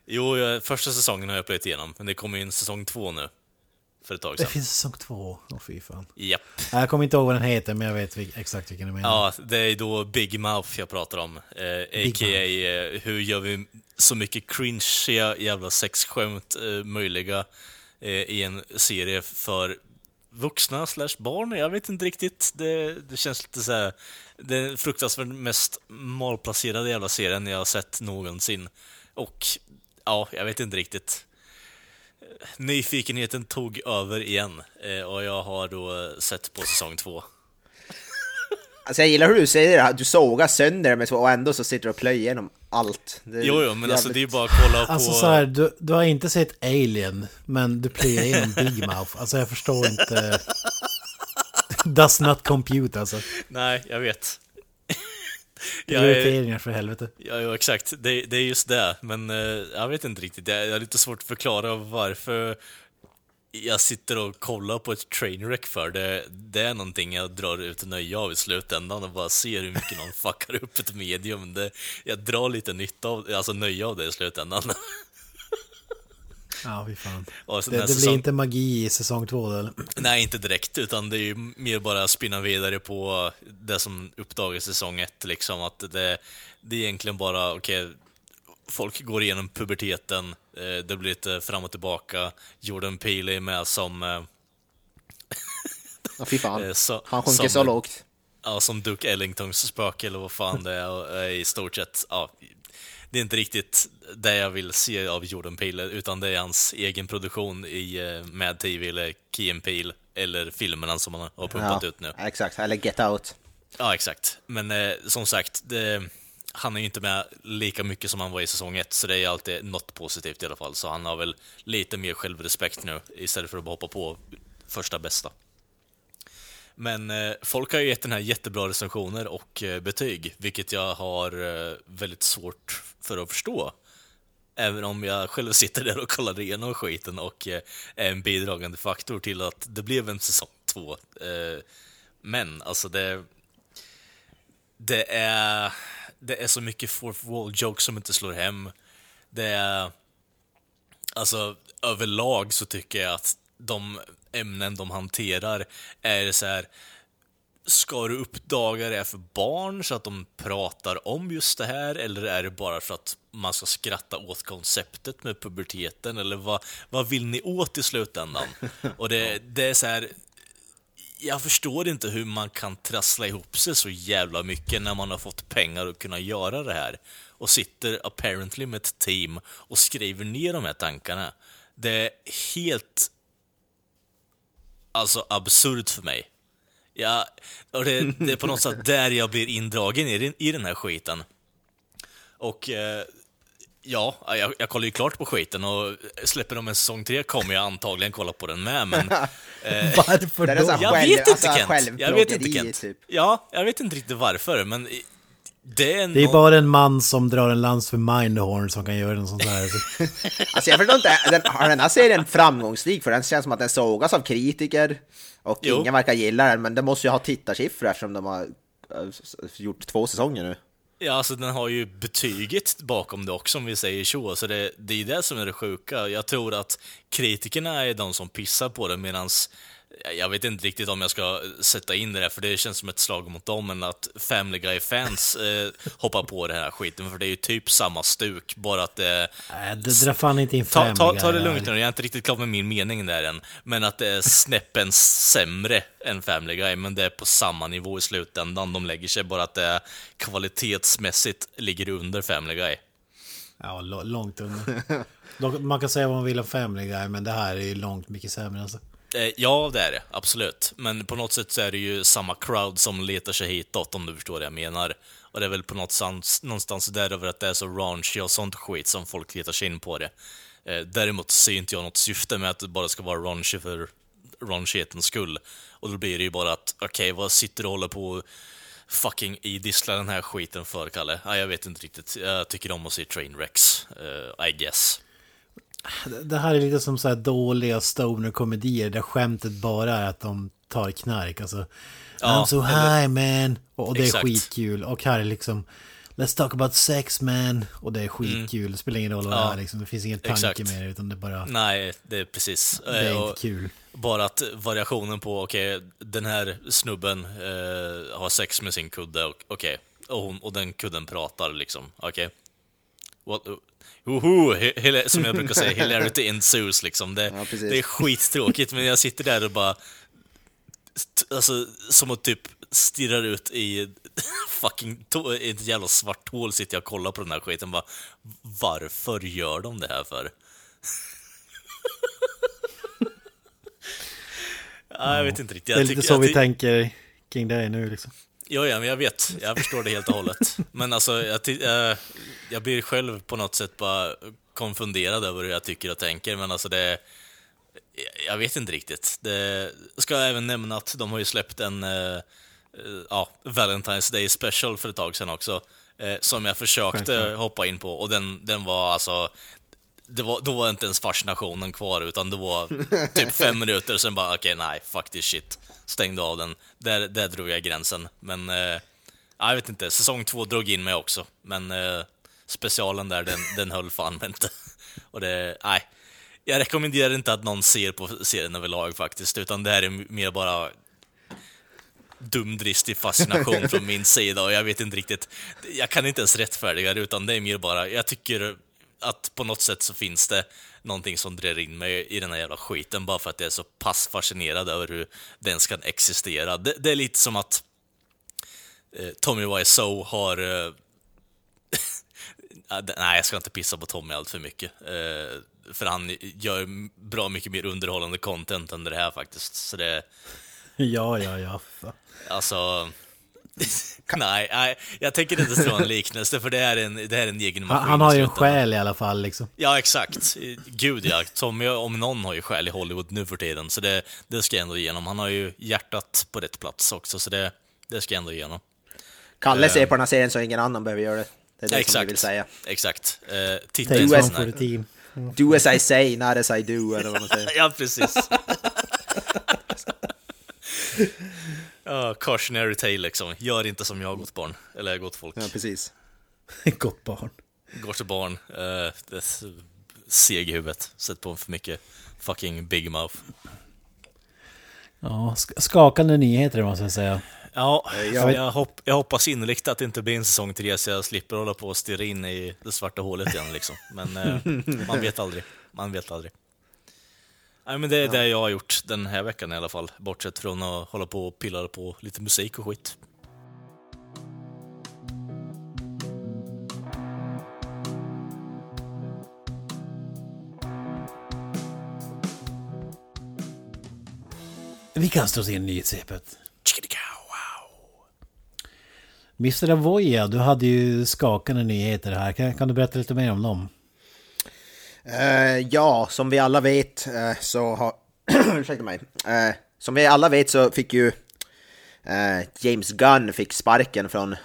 Jo, första säsongen har jag plöjt igenom, men det kommer ju en säsong två nu. För ett tag Det sedan. finns säsong två. Åh fy fan. Japp. Jag kommer inte ihåg vad den heter men jag vet exakt vilken du menar. Ja, det är då Big Mouth jag pratar om. Eh, A.k.a. Eh, hur gör vi så mycket cringeiga jävla sexskämt eh, möjliga eh, i en serie för vuxna slash barn? Jag vet inte riktigt. Det, det känns lite så här. Det är fruktansvärt mest malplacerade jävla serien jag har sett någonsin. Och ja, jag vet inte riktigt. Nyfikenheten tog över igen eh, och jag har då sett på säsong två. Alltså jag gillar hur du säger det, här, du sågar sönder med så och ändå så sitter du och plöjer igenom allt. Det Jo, jo, men alltså det är jävligt- bara att kolla på... Alltså så här, du, du har inte sett Alien, men du plöjer igenom Big Mouth. Alltså jag förstår inte... Does not compute alltså. Nej, jag vet. Prioriteringar för helvete. ja, jo, exakt. Det, det är just det. Men eh, jag vet inte riktigt. Jag har lite svårt att förklara varför jag sitter och kollar på ett trainwreck för. Det, det är någonting jag drar ut nöje av i slutändan och bara ser hur mycket någon fuckar upp ett medium. Det, jag drar lite nytta av, alltså nöje av det i slutändan. Ja, fy fan. Det, det blir säsong- inte magi i säsong två eller? Nej, inte direkt, utan det är ju mer bara spinna vidare på det som uppdagas i säsong ett, liksom att det, det är egentligen bara, okej, folk går igenom puberteten, eh, det blir lite fram och tillbaka, Jordan Peele är med som, eh, Ja, fy fan. eh, så, Han sjunker som, så lågt. Ja, som Duke Ellingtons spöke eller vad fan det är, och, i stort sett, ja. Det är inte riktigt det jag vill se av Jordan Peele, utan det är hans egen produktion i eh, Mad TV eller Key and Peele, eller filmerna som han har pumpat Ja, ut nu. exakt. Eller Get Out. Ja, exakt. Men eh, som sagt, det, han är ju inte med lika mycket som han var i säsong ett, så det är alltid något positivt i alla fall. Så han har väl lite mer självrespekt nu, istället för att bara hoppa på första bästa. Men eh, folk har ju gett den här jättebra recensioner och eh, betyg, vilket jag har eh, väldigt svårt för att förstå. Även om jag själv sitter där och kollar igenom skiten och eh, är en bidragande faktor till att det blev en säsong två. Eh, men alltså det... Det är... Det är så mycket fourth wall jokes som inte slår hem. Det är... Alltså, överlag så tycker jag att de ämnen de hanterar är så här Ska du uppdaga det för barn så att de pratar om just det här eller är det bara för att man ska skratta åt konceptet med puberteten eller vad, vad vill ni åt i slutändan? Och det, det är så här jag förstår inte hur man kan trassla ihop sig så jävla mycket när man har fått pengar att kunna göra det här. Och sitter apparently med ett team och skriver ner de här tankarna. Det är helt... Alltså absurt för mig. Ja, och det, det är på något sätt där jag blir indragen i, i den här skiten. Och eh, ja, jag, jag kollar ju klart på skiten och släpper de en säsong tre kommer jag antagligen kolla på den med, men... Eh, Varför då? jag själv- vet inte alltså, Kent. Jag vet inte Kent. typ. Ja, jag vet inte riktigt varför, men det är, Det är bara en man som drar en lans för Mindhorn som kan göra en sån där. Alltså jag förstår inte, den, har den här serien framgångsrik? För den känns som att den sågas av kritiker och Jo. ingen verkar gilla den, men den måste ju ha tittarsiffror eftersom de har eh, gjort två säsonger nu. Ja, alltså den har ju betyget bakom det också om vi säger så, så det, det är det som är det sjuka. Jag tror att kritikerna är de som pissar på det medans jag vet inte riktigt om jag ska sätta in det där, för det känns som ett slag mot dem, men att Family Guy-fans eh, hoppar på det här skiten, för det är ju typ samma stuk, bara att det... Nej, det drar fan inte in Ta, Family ta, ta det Guy lugnt nu, jag är inte riktigt klar med min mening där än, men att det är snäppen sämre än Family Guy, men det är på samma nivå i slutändan de lägger sig, bara att det kvalitetsmässigt ligger under Family Guy. Ja, långt under. Man kan säga vad man vill om Family Guy, men det här är ju långt mycket sämre alltså. Eh, Ja, det är det. Absolut. Men på något sätt så är det ju samma crowd som letar sig hitåt, om du förstår vad jag menar. Och det är väl på något sans, någonstans där över att det är så raunchy och sånt skit som folk letar sig in på det. Eh, däremot ser inte jag något syfte med att det bara ska vara raunchy för raunchyhetens skull. Och då blir det ju bara att, okej, vad sitter du och håller på och fucking idisslar den här skiten för, Kalle? Ja, jag vet inte riktigt. Jag tycker om att se Trainwrecks, uh, eh, I guess. Det här är lite som så här dåliga stoner-komedier där skämtet bara är att de tar knark. Alltså, Ja, I'm so high man. Och, och det är Exakt. skitkul. Och här är liksom Let's talk about sex man. Och det är skitkul. Det spelar ingen roll vad Mm. Ja, det är liksom. Det finns ingen tanke exakt. med det utan det bara... Nej, det är precis. Det är Eh, inte och- kul. Bara att variationen på, okej, den här snubben eh, har sex med sin kudde, och- okej, och, hon- och den kudden pratar liksom, okej. What, Woho, som jag brukar säga, hilarity ensues liksom. Det, Ja, det är skittråkigt, men jag sitter där och bara... Alltså, som att typ stirrar ut i fucking i ett jävla svart hål sitter jag och kollar på den här skiten bara, varför gör de det här för? ja, jag vet inte riktigt. Det är Jag lite så jag vi tänker kring det nu liksom. Ja, ja, men jag vet. Jag förstår det helt och hållet. Men alltså, jag, jag, jag blir själv på något sätt bara konfunderad över hur jag tycker och tänker, men alltså det... Jag vet inte riktigt. Det ska jag även nämna att de har ju släppt en eh, eh, ja, Valentine's Day special för ett tag sedan också, eh, som jag försökte hoppa in på, och den, den var alltså... Det var, då var inte ens fascinationen kvar, utan det var typ fem minuter, sen bara okej, nej, fuck this shit. Stängde av den. Där, där drog jag gränsen. Men, eh, ja, jag vet inte, säsong två drog in mig också. Men eh, specialen där, den, den höll fan mig inte. Och det, nej. Jag rekommenderar inte att någon ser på serien överlag faktiskt, utan det här är mer bara dumdristig fascination från min sida och jag vet inte riktigt, jag kan inte ens rättfärdiga det utan det är mer bara, jag tycker att på något sätt så finns det någonting som drar in mig i den här jävla skiten bara för att jag är så pass fascinerad över hur den ska existera. Det, det är lite som att eh, Tommy Wiseau har eh, Nej, jag ska inte pissa på Tommy allt för mycket. Eh, för han gör bra mycket mer underhållande content än det här faktiskt. Så det, Ja, ja, ja. Alltså... nej, nej, jag tänker inte dra en liknelse, för det är en, det är en egen maskin. Han, har ju en själ i alla fall liksom. Ja, exakt. Gud ja. Tommy, om någon, har ju själ i Hollywood nu för tiden, så det, det ska jag ändå igenom. Han har ju hjärtat på rätt plats också, så det, det ska jag ändå igenom. Kalle ser på den här serien så ingen annan behöver göra det. Det är det som exakt. vi vill säga. Exakt. Eh, titta Take one for här. the team. Do as I say, not as I do, eller vad man säger. Ja, precis. Ja, cautionary tale liksom. Gör inte som jag gott barn. Eller gott folk. Ja, precis. Gott barn. Till barn. Uh, seg i huvudet. Sätt på för mycket fucking big mouth. Ja, sk- skakande nyheter måste jag säga. Ja, jag- jag, hopp, jag hoppas innerligt att det inte blir en säsong tre så jag slipper hålla på och stirra in i det svarta hålet igen liksom. Men eh, man vet aldrig. Man vet aldrig. Nej men det är det jag har gjort den här veckan i alla fall. Bortsett från att hålla på och pilla på lite musik och skit. Vi kastar oss in i nyhetssvepet. Mr. Avoya, du hade ju skakande nyheter här. Kan, kan du berätta lite mer om dem? Uh, ja, som vi alla vet uh, så har... Ursäkta mig. Uh, som vi alla vet så fick ju James Gunn fick sparken från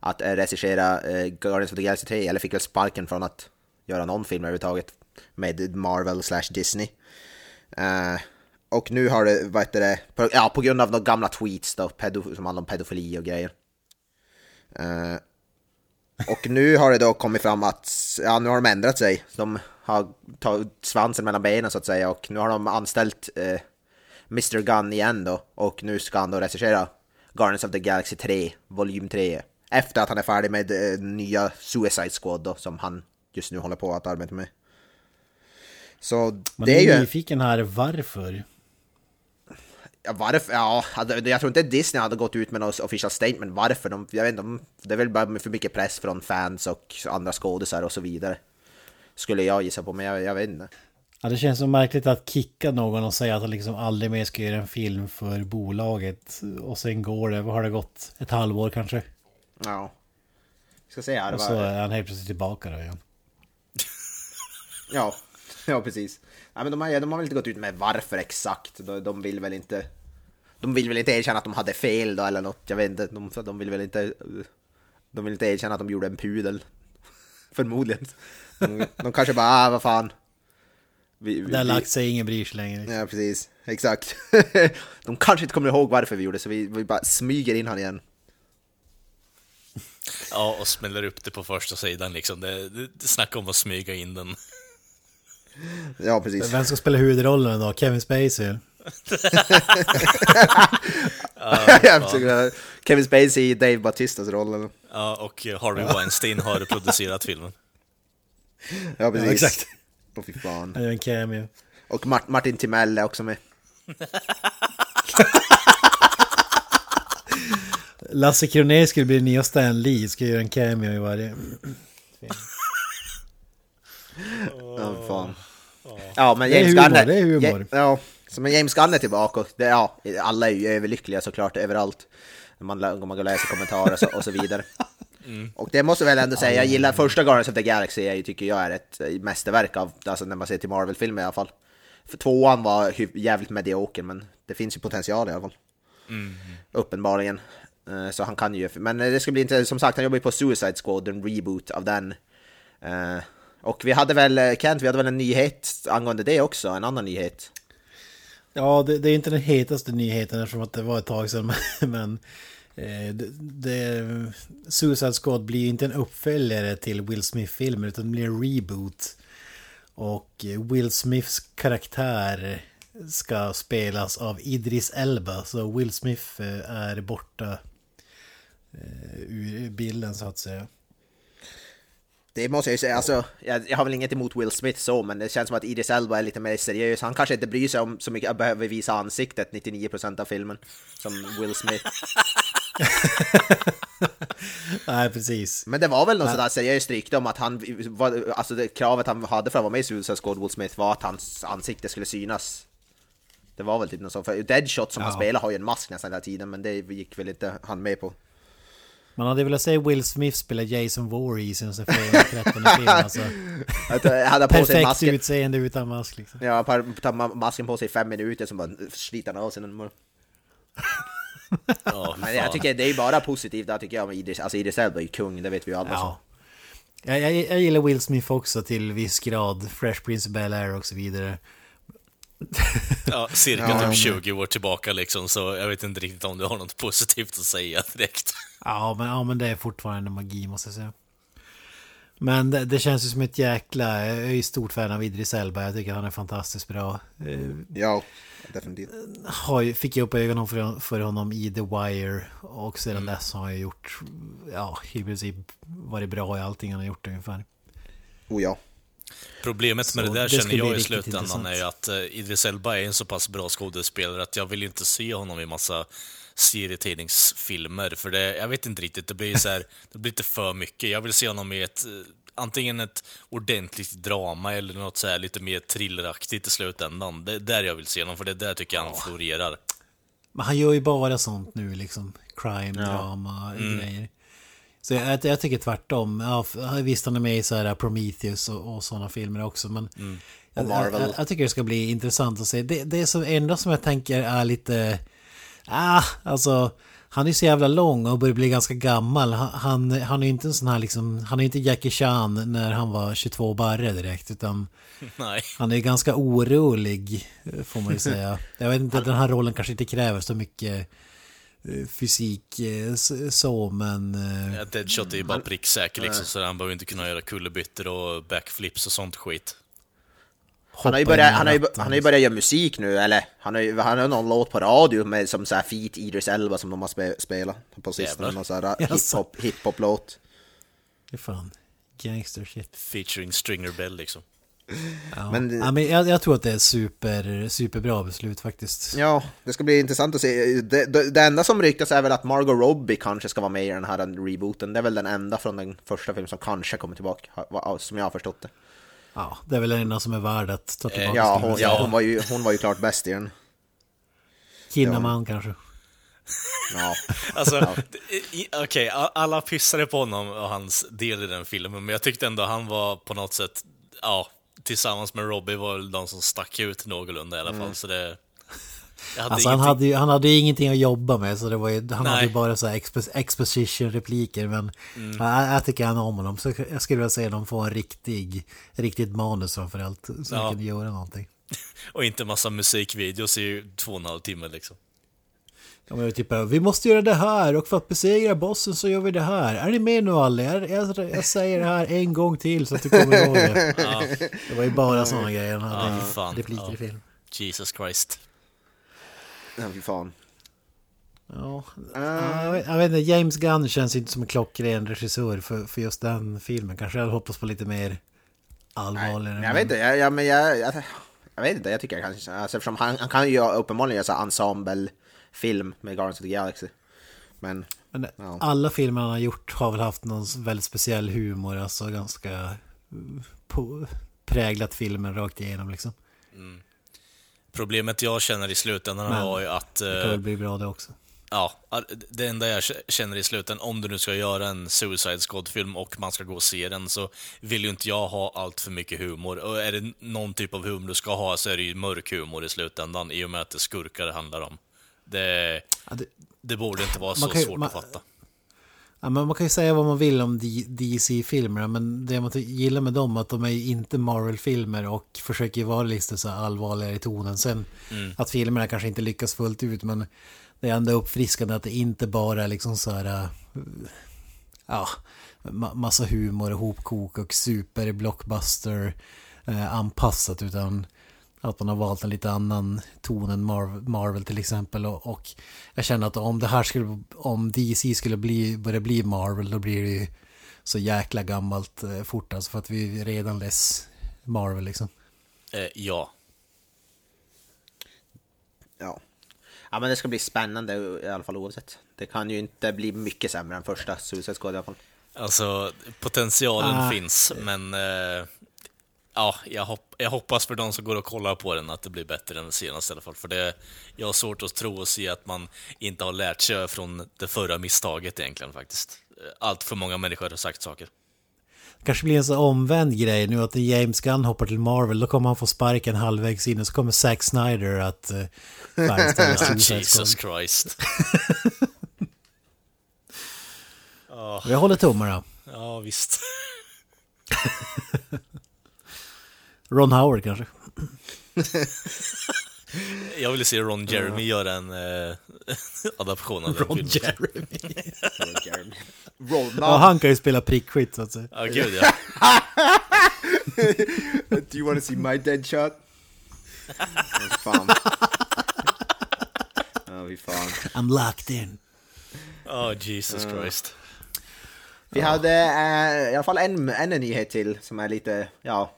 att regissera Guardians of the Galaxy 3, eller fick väl sparken från att göra någon film överhuvudtaget med Marvel slash Disney. Och nu har det, vad heter det, på, ja, på grund av några gamla tweets då, pedo, som handlar om pedofili och grejer. Och nu har det då kommit fram att, ja nu har de ändrat sig. De har tagit svansen mellan benen så att säga och nu har de anställt eh, Mr Gunn igen då. Och nu ska han då regissera Guardians of the Galaxy 3, volym 3. Efter att han är färdig med eh, nya Suicide Squad då, som han just nu håller på att arbeta med. Så Man det är är ju... nyfiken här varför. Ja, varför? Ja, hade- jag tror inte Disney hade gått ut med något official statement varför. De, jag vet inte, de- det är väl bara för mycket press från fans och andra skådisar och så vidare. Skulle jag gissa på, men jag, jag vet inte. Ja, det känns så märkligt att kicka någon och säga att han liksom aldrig mer ska göra en film för bolaget. Och sen går det, vad har det gått? Ett halvår kanske? Ja. Jag ska här. Och så är han helt plötsligt tillbaka då igen. Ja, ja precis. Ja, men de, har, de har väl inte gått ut med varför exakt. De, de vill väl inte... De vill väl inte erkänna att de hade fel då eller något. Jag vet inte. De, de vill väl inte... De vill inte erkänna att de gjorde en pudel. Förmodligen. De, de kanske bara, ah, vad fan. Vi, vi, Det har lagt sig, ingen bryr sig längre. liksom. Ja, precis. Exakt. De kanske inte kommer ihåg varför vi gjorde så vi, vi bara smyger in han igen. Ja, och smäller upp det på första sidan liksom. Det, det, det snackar om att smyga in den. Ja, precis. Vem ska spela huvudrollen då? Kevin Spacey? Jag försöker- Kevin Spacey i Dave Bautistas roll. Ja, och Harvey Weinstein har producerat filmen. Ja, precis. Ja, exakt. Åh fy fan. Han gör en cameo. Och Mart- Martin Timell är också med. Lasse Kronér skulle bli nya Stan Lee, ska göra en cameo i varje. Ja, fan. Ja, men Det är James humor, Gunn det är humor. Ja, ja, så men James Gunn är tillbaka och det, ja, alla är ju överlyckliga såklart överallt. Man, man går och läser kommentarer och så, och så vidare. Och det måste jag väl ändå säga, jag gillar första Guardians of the Galaxy, jag tycker jag är ett eh, mästerverk av, alltså när man ser till Marvel-filmer i alla fall. För tvåan var jävligt medioker, men det finns ju potential i alla fall. Uppenbarligen. Eh, Så han kan ju, men eh, det ska bli inte, som sagt han jobbar ju på Suicide Squad, en reboot av den. Och vi hade väl, Kent, vi hade väl en nyhet angående det också, en annan nyhet. Ja, det, det är inte den hetaste nyheten eftersom att det var ett tag sedan. Men eh, det, det, Suicide Squad blir ju inte en uppföljare till Will Smith-filmen utan det blir en reboot. Och eh, Will Smiths karaktär ska spelas av Idris Elba. Så Will Smith eh, är borta eh, ur bilden så att säga. Det måste jag ju säga, alltså, jag, jag har väl inget emot Will Smith så, men det känns som att Idris Elba är lite mer seriös. Han kanske inte bryr sig om så mycket, behöver visa ansiktet 99% av filmen, som Will Smith. Nej, precis. Men det var väl något sådär seriöst rykte om att han, var, alltså det kravet han hade för att vara med i Suicide Squad, Will Smith, var att hans ansikte skulle synas. Det var väl typ något sånt, för Deadshot som han Ja. spelar har ju en mask nästan hela tiden, men det gick väl inte han med på. Man hade velat se Will Smith spela Jason Voorhees i den här 13 film. Alltså, han på sig perfekt masken, utseende utan mask liksom. ja, par- tar ma- masken på sig i fem minuter, så bara sliter han av sig den. Ja, Men jag tycker det är bara positivt där tycker jag Idris, alltså Idris Elba är ju kung, det vet vi ju alla. Ja. Jag, jag, jag gillar Will Smith också till viss grad. Fresh Prince of Bel-Air och så vidare. Ja, cirka Ja, typ men- 20 år tillbaka liksom, så jag vet inte riktigt om du har något positivt att säga direkt. Ja men, ja, men det är fortfarande magi måste jag säga. Men det, det känns ju som ett jäkla... Jag är ju stort fan av Idris Elba. Jag tycker han är fantastiskt bra. Eh, Ja, definitivt. har, ju- fick jag upp ögonen för, för honom i The Wire. Och sedan dess har jag gjort... Ja, i princip varit bra i allting han har gjort ungefär. Oh ja. Problemet med Så det där det känner jag i slutändan intressant. är ju att uh, Idris Elba är en så pass bra skådespelare att jag vill inte se honom i massa serietidningsfilmer. För det, jag vet inte riktigt, det blir så här, det blir lite för mycket. Jag vill se honom i ett, eh, antingen ett ordentligt drama eller något så här lite mer thrilleraktigt i slutändan. Det är där jag vill se honom, för det är där tycker jag han florerar. Men han gör ju bara sånt nu liksom. Crime, drama, grejer. Så jag, jag tycker tvärtom. Ja, visst han är med i så här Prometheus och, och sådana filmer också. Men jag, Och Marvel. jag, jag tycker det ska bli intressant att se. Det, det är som enda som jag tänker är lite... Ah, alltså... Han är så jävla lång och börjar bli ganska gammal. Han, han, är inte en sån här liksom... Han är inte Jackie Chan när han var 22 barre direkt. Utan Nej. han är ganska orolig, får man ju säga. Jag vet inte, den här rollen kanske inte kräver så mycket eh, fysik eh, så, men... eh, Ja, Deadshot är ju bara pricksäker liksom, så han behöver inte kunna göra kullerbyttor och backflips och sånt skit. Han har, ju börjat, han, har ju, han har ju börjat göra musik nu, eller han har ju han har någon låt på radio med som så här feat Idris Elba som de har spe, spelat på sistone. Någon så här Jaså. hiphop, hiphop-låt. Det är fan gangster shit. Featuring Stringer Bell liksom. Ja. Men- ja, men jag, jag tror att det är super, superbra beslut faktiskt. Ja, det ska bli intressant att se. Det, det, det enda som ryktas är väl att Margot Robbie kanske ska vara med i den här rebooten. Det är väl den enda från den första filmen som kanske kommer tillbaka, som jag har förstått det. Ja, det är väl den enda som är värd att ta tillbaka. Ja, hon, ja hon, var ju, hon var ju klart bäst i den. Kinnaman kanske. Ja. Alltså, okej, a- alla pissade på honom och hans del i den filmen, men jag tyckte ändå han var på något sätt, ja, tillsammans med Robbie var väl de som stack ut någorlunda i alla fall, så det... Hade Alltså han hade, ju, han hade ju ingenting att jobba med så det var ju, han Nej. hade ju bara så här expo- exposition-repliker men jag, jag tycker han om honom så jag skulle vilja se dem få en riktig, riktigt manus framförallt så Ja. de kan göra någonting. Och inte massa musikvideos i två och en halv timme liksom. De är typ vi måste göra det här och för att besegra bossen så gör vi det här. Är ni med nu alla? Jag, jag, jag säger det här en gång till så att du kommer ihåg det. Ja, Det var ju bara sådana grejer han hade Ja, fan. repliker Ja. i film. Jesus Christ. Ja, fy fan. Ja, ja, jag, vet, jag vet inte, James Gunn känns inte som en klockren regissör för, för just den filmen. Kanske jag hade hoppats på lite mer allvarligare. Men jag vet inte, jag, jag, men jag, jag, jag vet inte, jag tycker kanske, alltså, eftersom han, han kan ju uppenbarligen göra så ensemble-film med Guardians of the Galaxy. Men, Men Ja. alla filmer han har gjort har väl haft någon väldigt speciell humor, alltså ganska uh, på, präglat filmen rakt igenom liksom. Problemet jag känner i slutändan Men- var ju att... Det eh, kan väl bli bra det också. Ja, det enda jag känner i slutändan, om du nu ska göra en Suicide Squad-film och man ska gå och se den, så vill ju inte jag ha allt för mycket humor. Och är det någon typ av humor du ska ha så är det ju mörk humor i slutändan, i och med att det är skurkar det handlar om. Det, Ja, det, det borde inte vara så kan svårt man- att fatta. Ja, men man kan ju säga vad man vill om DC-filmerna, men det man gillar med dem är att de är inte Marvel-filmer och försöker ju vara lite så allvarligare i tonen. Sen att filmerna kanske inte lyckas fullt ut, men det är ändå uppfriskande att det inte bara är liksom så här... äh, Ja, ma- massa humor och hopkok och super blockbuster eh, anpassat utan att man har valt en lite annan ton än Marvel, Marvel till exempel och, och jag känner att om det här skulle, om DC skulle bli, börja bli Marvel då blir det ju så jäkla gammalt eh, fort alltså för att vi är redan less Marvel liksom. Eh, ja. ja. Ja men det ska bli spännande i alla fall oavsett. Det kan ju inte bli mycket sämre än första Suicide Squad i alla fall. Alltså, potentialen Ah. finns, men... Eh, ja, jag, hopp, jag hoppas för de som går och kollar på den att det blir bättre än den senaste i alla fall. För det, jag har svårt att tro och se att man inte har lärt sig från det förra misstaget egentligen faktiskt. Allt för många människor har sagt saker. Kanske blir en så omvänd grej nu att James Gunn hoppar till Marvel då kommer han få sparken halvvägs in och så kommer Zack Snyder att uh, Suicide Jesus. Christ. Jag håller tummarna. Ja, visst. Ron Howard kanske. Jag ville se Ron Jeremy göra en eh, adaption av den Ron filmen. Jeremy. Ron, Ja, han kan ju spela prickskytt så att säga. Ja, gud ja. Do you wanna see my dead shot? Åh, fan. Ja, fy fan. I'm locked in. Oh, Jesus Christ. Vi hade eh, i alla fall en, en nyhet till som är lite, ja,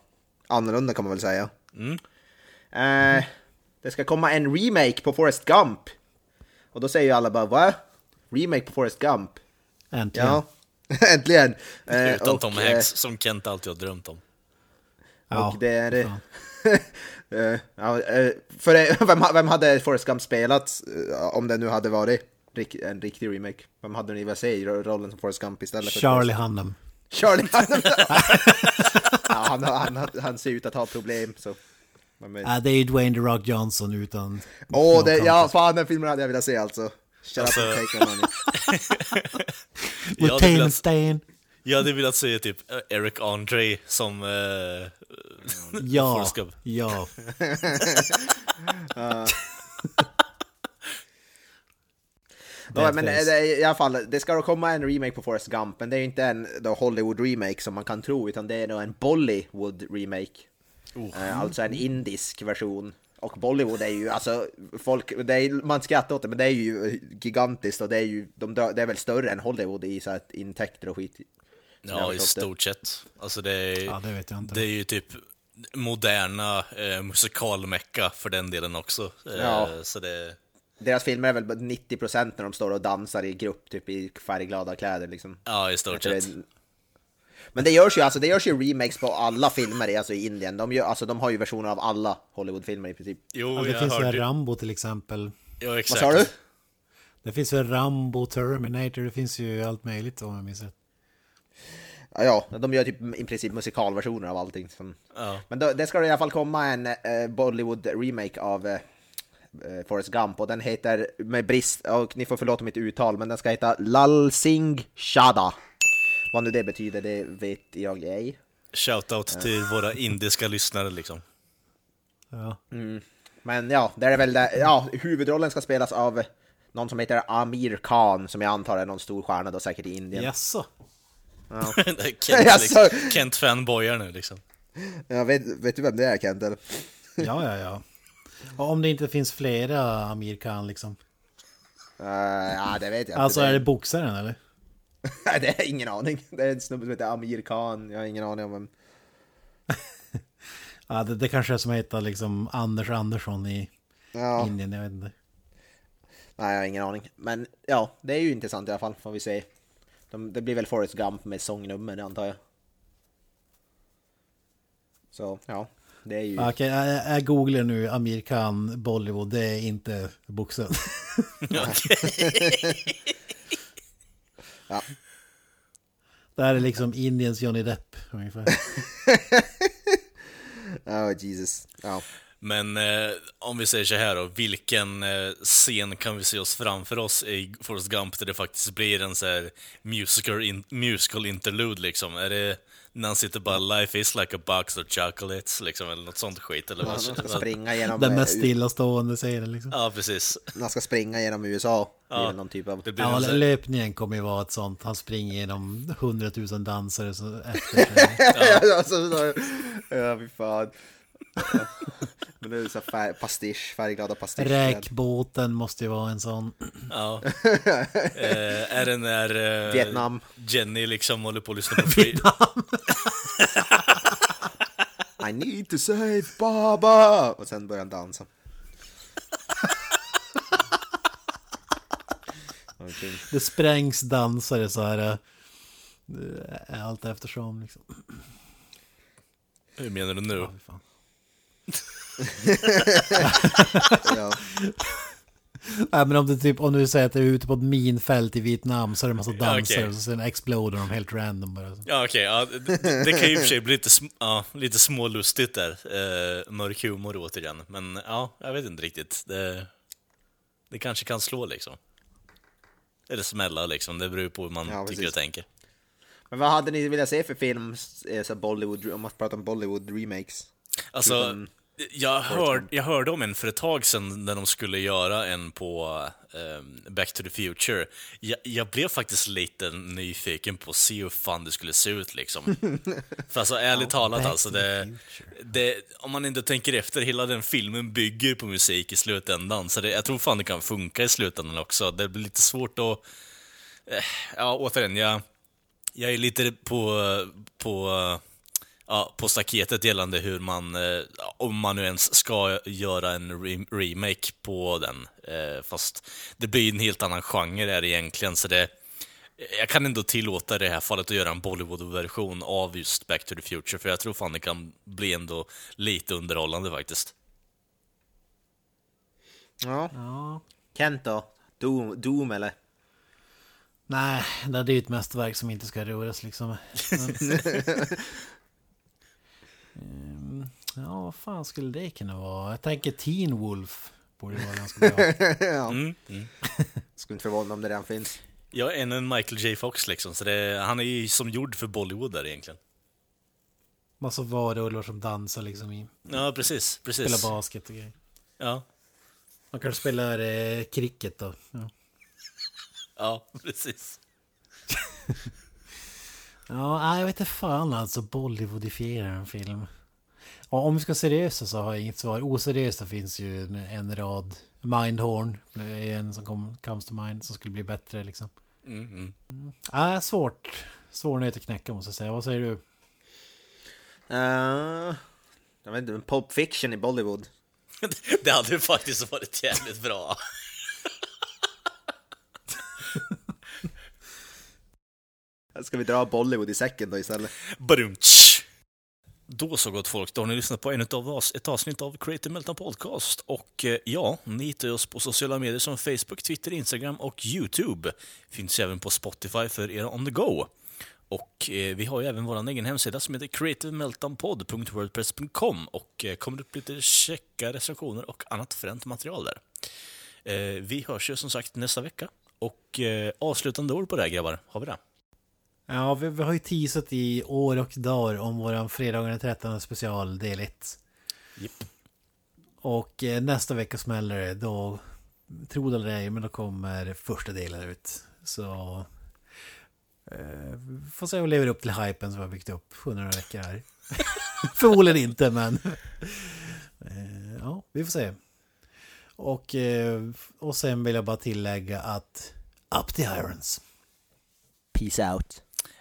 annorlunda kan man väl säga. Eh, det ska komma en remake på Forrest Gump. Och då säger ju alla bara va? Remake på Forrest Gump? Äntligen. Ja, äntligen! Eh, Utan och, Tom eh, Hanks, som Kent alltid har drömt om. Ja, och det är... Eh, ja, eh, för eh, vem, vem hade Forrest Gump spelat eh, om det nu hade varit en riktig remake? Vem hade ni velat se i ro- rollen som Forrest Gump istället för Charlie Hunnam. Charlie Hunnam. Ja, han, han, han, ser ut att ha problem så. Ja, det är ju Dwayne The Rock Johnson utan... Åh, någon ja fan den filmen hade jag velat se alltså. Shut Alltså- up and take my money. Velat- and Stain. Jag hade velat se typ Eric Andre som... Eh, Ja, Forrest Gump. ja. Men Badface. det, i alla fall, det ska då komma en remake på Forrest Gump, men det är ju inte en då Hollywood remake som man kan tro, utan det är nog en Bollywood remake. Eh, alltså en indisk version. Och Bollywood är ju, alltså, folk, det är, man skrattar åt det, men det är ju gigantiskt och det är ju, de, det är väl större än Hollywood i så här intäkter och skit. Ja, i stort sett. Alltså det är, Ja, det vet jag inte. det är ju typ moderna eh, musikalmecka för den delen också. Eh, Ja. Så det... Deras filmer är väl bara 90% när de står och dansar i grupp, typ i färgglada kläder liksom. Ja, i stort sett. Men det görs ju alltså, det görs ju remakes på alla filmer i, alltså, i Indien. De, gör, alltså, de har ju versioner av alla Hollywoodfilmer i princip. Jo, Ja, det jag finns hörde... Rambo till exempel. Ja, exakt. Vad sa du? Det finns väl Rambo, Terminator, det finns ju allt möjligt om jag minns rätt. Ja, de gör typ i princip musikalversioner av allting. Ja. Men då, det ska i alla fall komma en eh, Bollywood-remake av eh, Forrest Gump och den heter, med brist, och ni får förlåta mitt uttal, men den ska heta Lal Singh Shada. Vad nu det betyder, det vet jag ej. Shoutout till våra indiska lyssnare liksom. Ja. Men ja, det är väl det, ja, huvudrollen ska spelas av någon som heter Amir Khan, som jag antar är någon stor stjärna då säkert i Indien. Jaså? Är Kent, liksom, Kent fanboyar nu liksom. Ja, vet, vet du vem det är Kent? Eller? Ja, ja, ja. Och om det inte finns flera Amir Khan liksom. Uh, ja, det vet jag. Alltså är det boxaren eller? Det är ingen aning. Det är en snubbe som heter Amir Khan, jag har ingen aning om vem. Ja, det, det kanske är som heter liksom Anders Andersson i Ja, Indien, jag vet inte. nej, jag har ingen aning. Men ja, det är ju intressant i alla fall, får vi se. De, det blir väl Forrest Gump med sångnummer, antar jag. Så, ja. Det är ju... Okej, jag, jag googlar nu Amir Khan Bollywood, det är inte boxaren. Ja. Det här är liksom Indiens Johnny Depp ungefär. Oh, Jesus. Ja. Men eh, om vi säger så här då, vilken eh, scen kan vi se oss framför oss i Forrest Gump där det faktiskt blir en så här musical, in, musical interlude liksom? Är det när han sitter bara 'Life is like a box of chocolates' liksom, eller något sånt skit? Eller vad? ska springa genom... Den eh, mest U- stillastående serien liksom. Ja, precis. Han ska springa genom USA. Ja. någon typ av... Det blir Ja, här, löpningen kommer ju vara ett sånt. Han springer genom hundratusen dansare så efter sig. Ja, alltså, ja, fy fan. Men det är så fär, pastisch, färgglada pastisch. Räkbåten måste ju vara en sån. ja. eh, är det när eh, Vietnam. Jenny liksom håller på att lyssna på free... I need to save Baba! Och sen börjar han dansa. Det sprängs dansare så här. eh, Allt eftersom liksom. Hur menar du nu? Ja. Ja. Nej men om du typ, om du säger att du är ute på ett minfält i Vietnam så är det en massa dansare okej. och så sen exploder de helt random bara. Ja, okej. ja, det, det kan ju i och för sig bli lite, sm- ja, lite smålustigt där. Eh, mörk humor återigen. Men ja, jag vet inte riktigt. Det, det kanske kan slå liksom. Eller smälla liksom. Det beror på hur man Ja, tycker precis. och tänker. Men vad hade ni velat se för film, eh, så Bollywood, om man pratar om Bollywood remakes? Alltså, Förutom Jag, hör, jag hörde om en för ett tag sedan när de skulle göra en på ehm, Back to the Future. Jag, jag blev faktiskt lite nyfiken på att se hur fan det skulle se ut liksom. För alltså ärligt talat Back alltså, det, det, om man inte tänker efter, hela den filmen bygger på musik i slutändan. Så det, jag tror fan det kan funka i slutändan också. Det blir lite svårt att... Eh, ja, återigen, jag, jag är lite på, på, ja, på staketet gällande hur man, eh, om man nu ens ska göra en re- remake på den. Eh, Fast det blir en helt annan genre där egentligen, så det... Jag kan ändå tillåta i det här fallet att göra en Bollywood-version av just Back to the Future, för jag tror fan det kan bli ändå lite underhållande faktiskt. Ja. Ja. Kent då? Doom, Doom eller? Nej, det är ju ett mästerverk som inte ska röras liksom. Men... Ehm, ja, vad fan skulle det kunna vara? Jag tänker Teen Wolf borde vara ganska bra. ja. Mm. Mm. Skulle inte förvåna om det redan finns. Jag är en Michael J Fox liksom, så det, han är ju som gjord för Bollywood där egentligen. Massa varulvar som dansar liksom i... Ja, precis. precis. Spelar basket och grejer. Ja, Man kanske spelar eh, cricket då. Ja. ja, precis. Ja, jag vet inte fan alltså. Bollywoodifiera en film. Ja, om vi ska seriösa så har jag inget svar. Oseriösa finns ju en, en rad. Mindhorn är en som kom, comes to mind som skulle bli bättre liksom. Mm, mm. Nej, svårt. Svår nöt att knäcka måste jag säga. Vad säger du? Uh, jag vet inte, men Pulp Fiction i Bollywood. Det hade ju faktiskt varit jävligt bra. Ska vi dra Bollywood i säcken då istället? Badumtsch. Då så gott folk, då har ni lyssnat på en av oss, ett avsnitt av Creative Meltdown Podcast. Och eh, ja, ni hittar oss på sociala medier som Facebook, Twitter, Instagram och YouTube. Finns även på Spotify för er on the go. Och eh, vi har ju även vår egen hemsida som heter creativemeltdownpod.wordpress.com och eh, kommer upp lite checka recensioner och annat fränt material där. Eh, vi hörs ju som sagt nästa vecka. Och eh, avslutande ord på det här grabbar, har vi det? Ja, vi, vi har ju teasat i år och dagar om våran fredagen den 13 special del 1. Japp. Och eh, nästa vecka smäller det. Då, tro det eller ej, men då kommer första delen ut. Så... Eh, får se om vi lever upp till hypen som vi har byggt upp under några veckor här. Förmodligen inte, men... eh, ja, vi får se. Och, eh, och sen vill jag bara tillägga att... Up the irons! Peace out.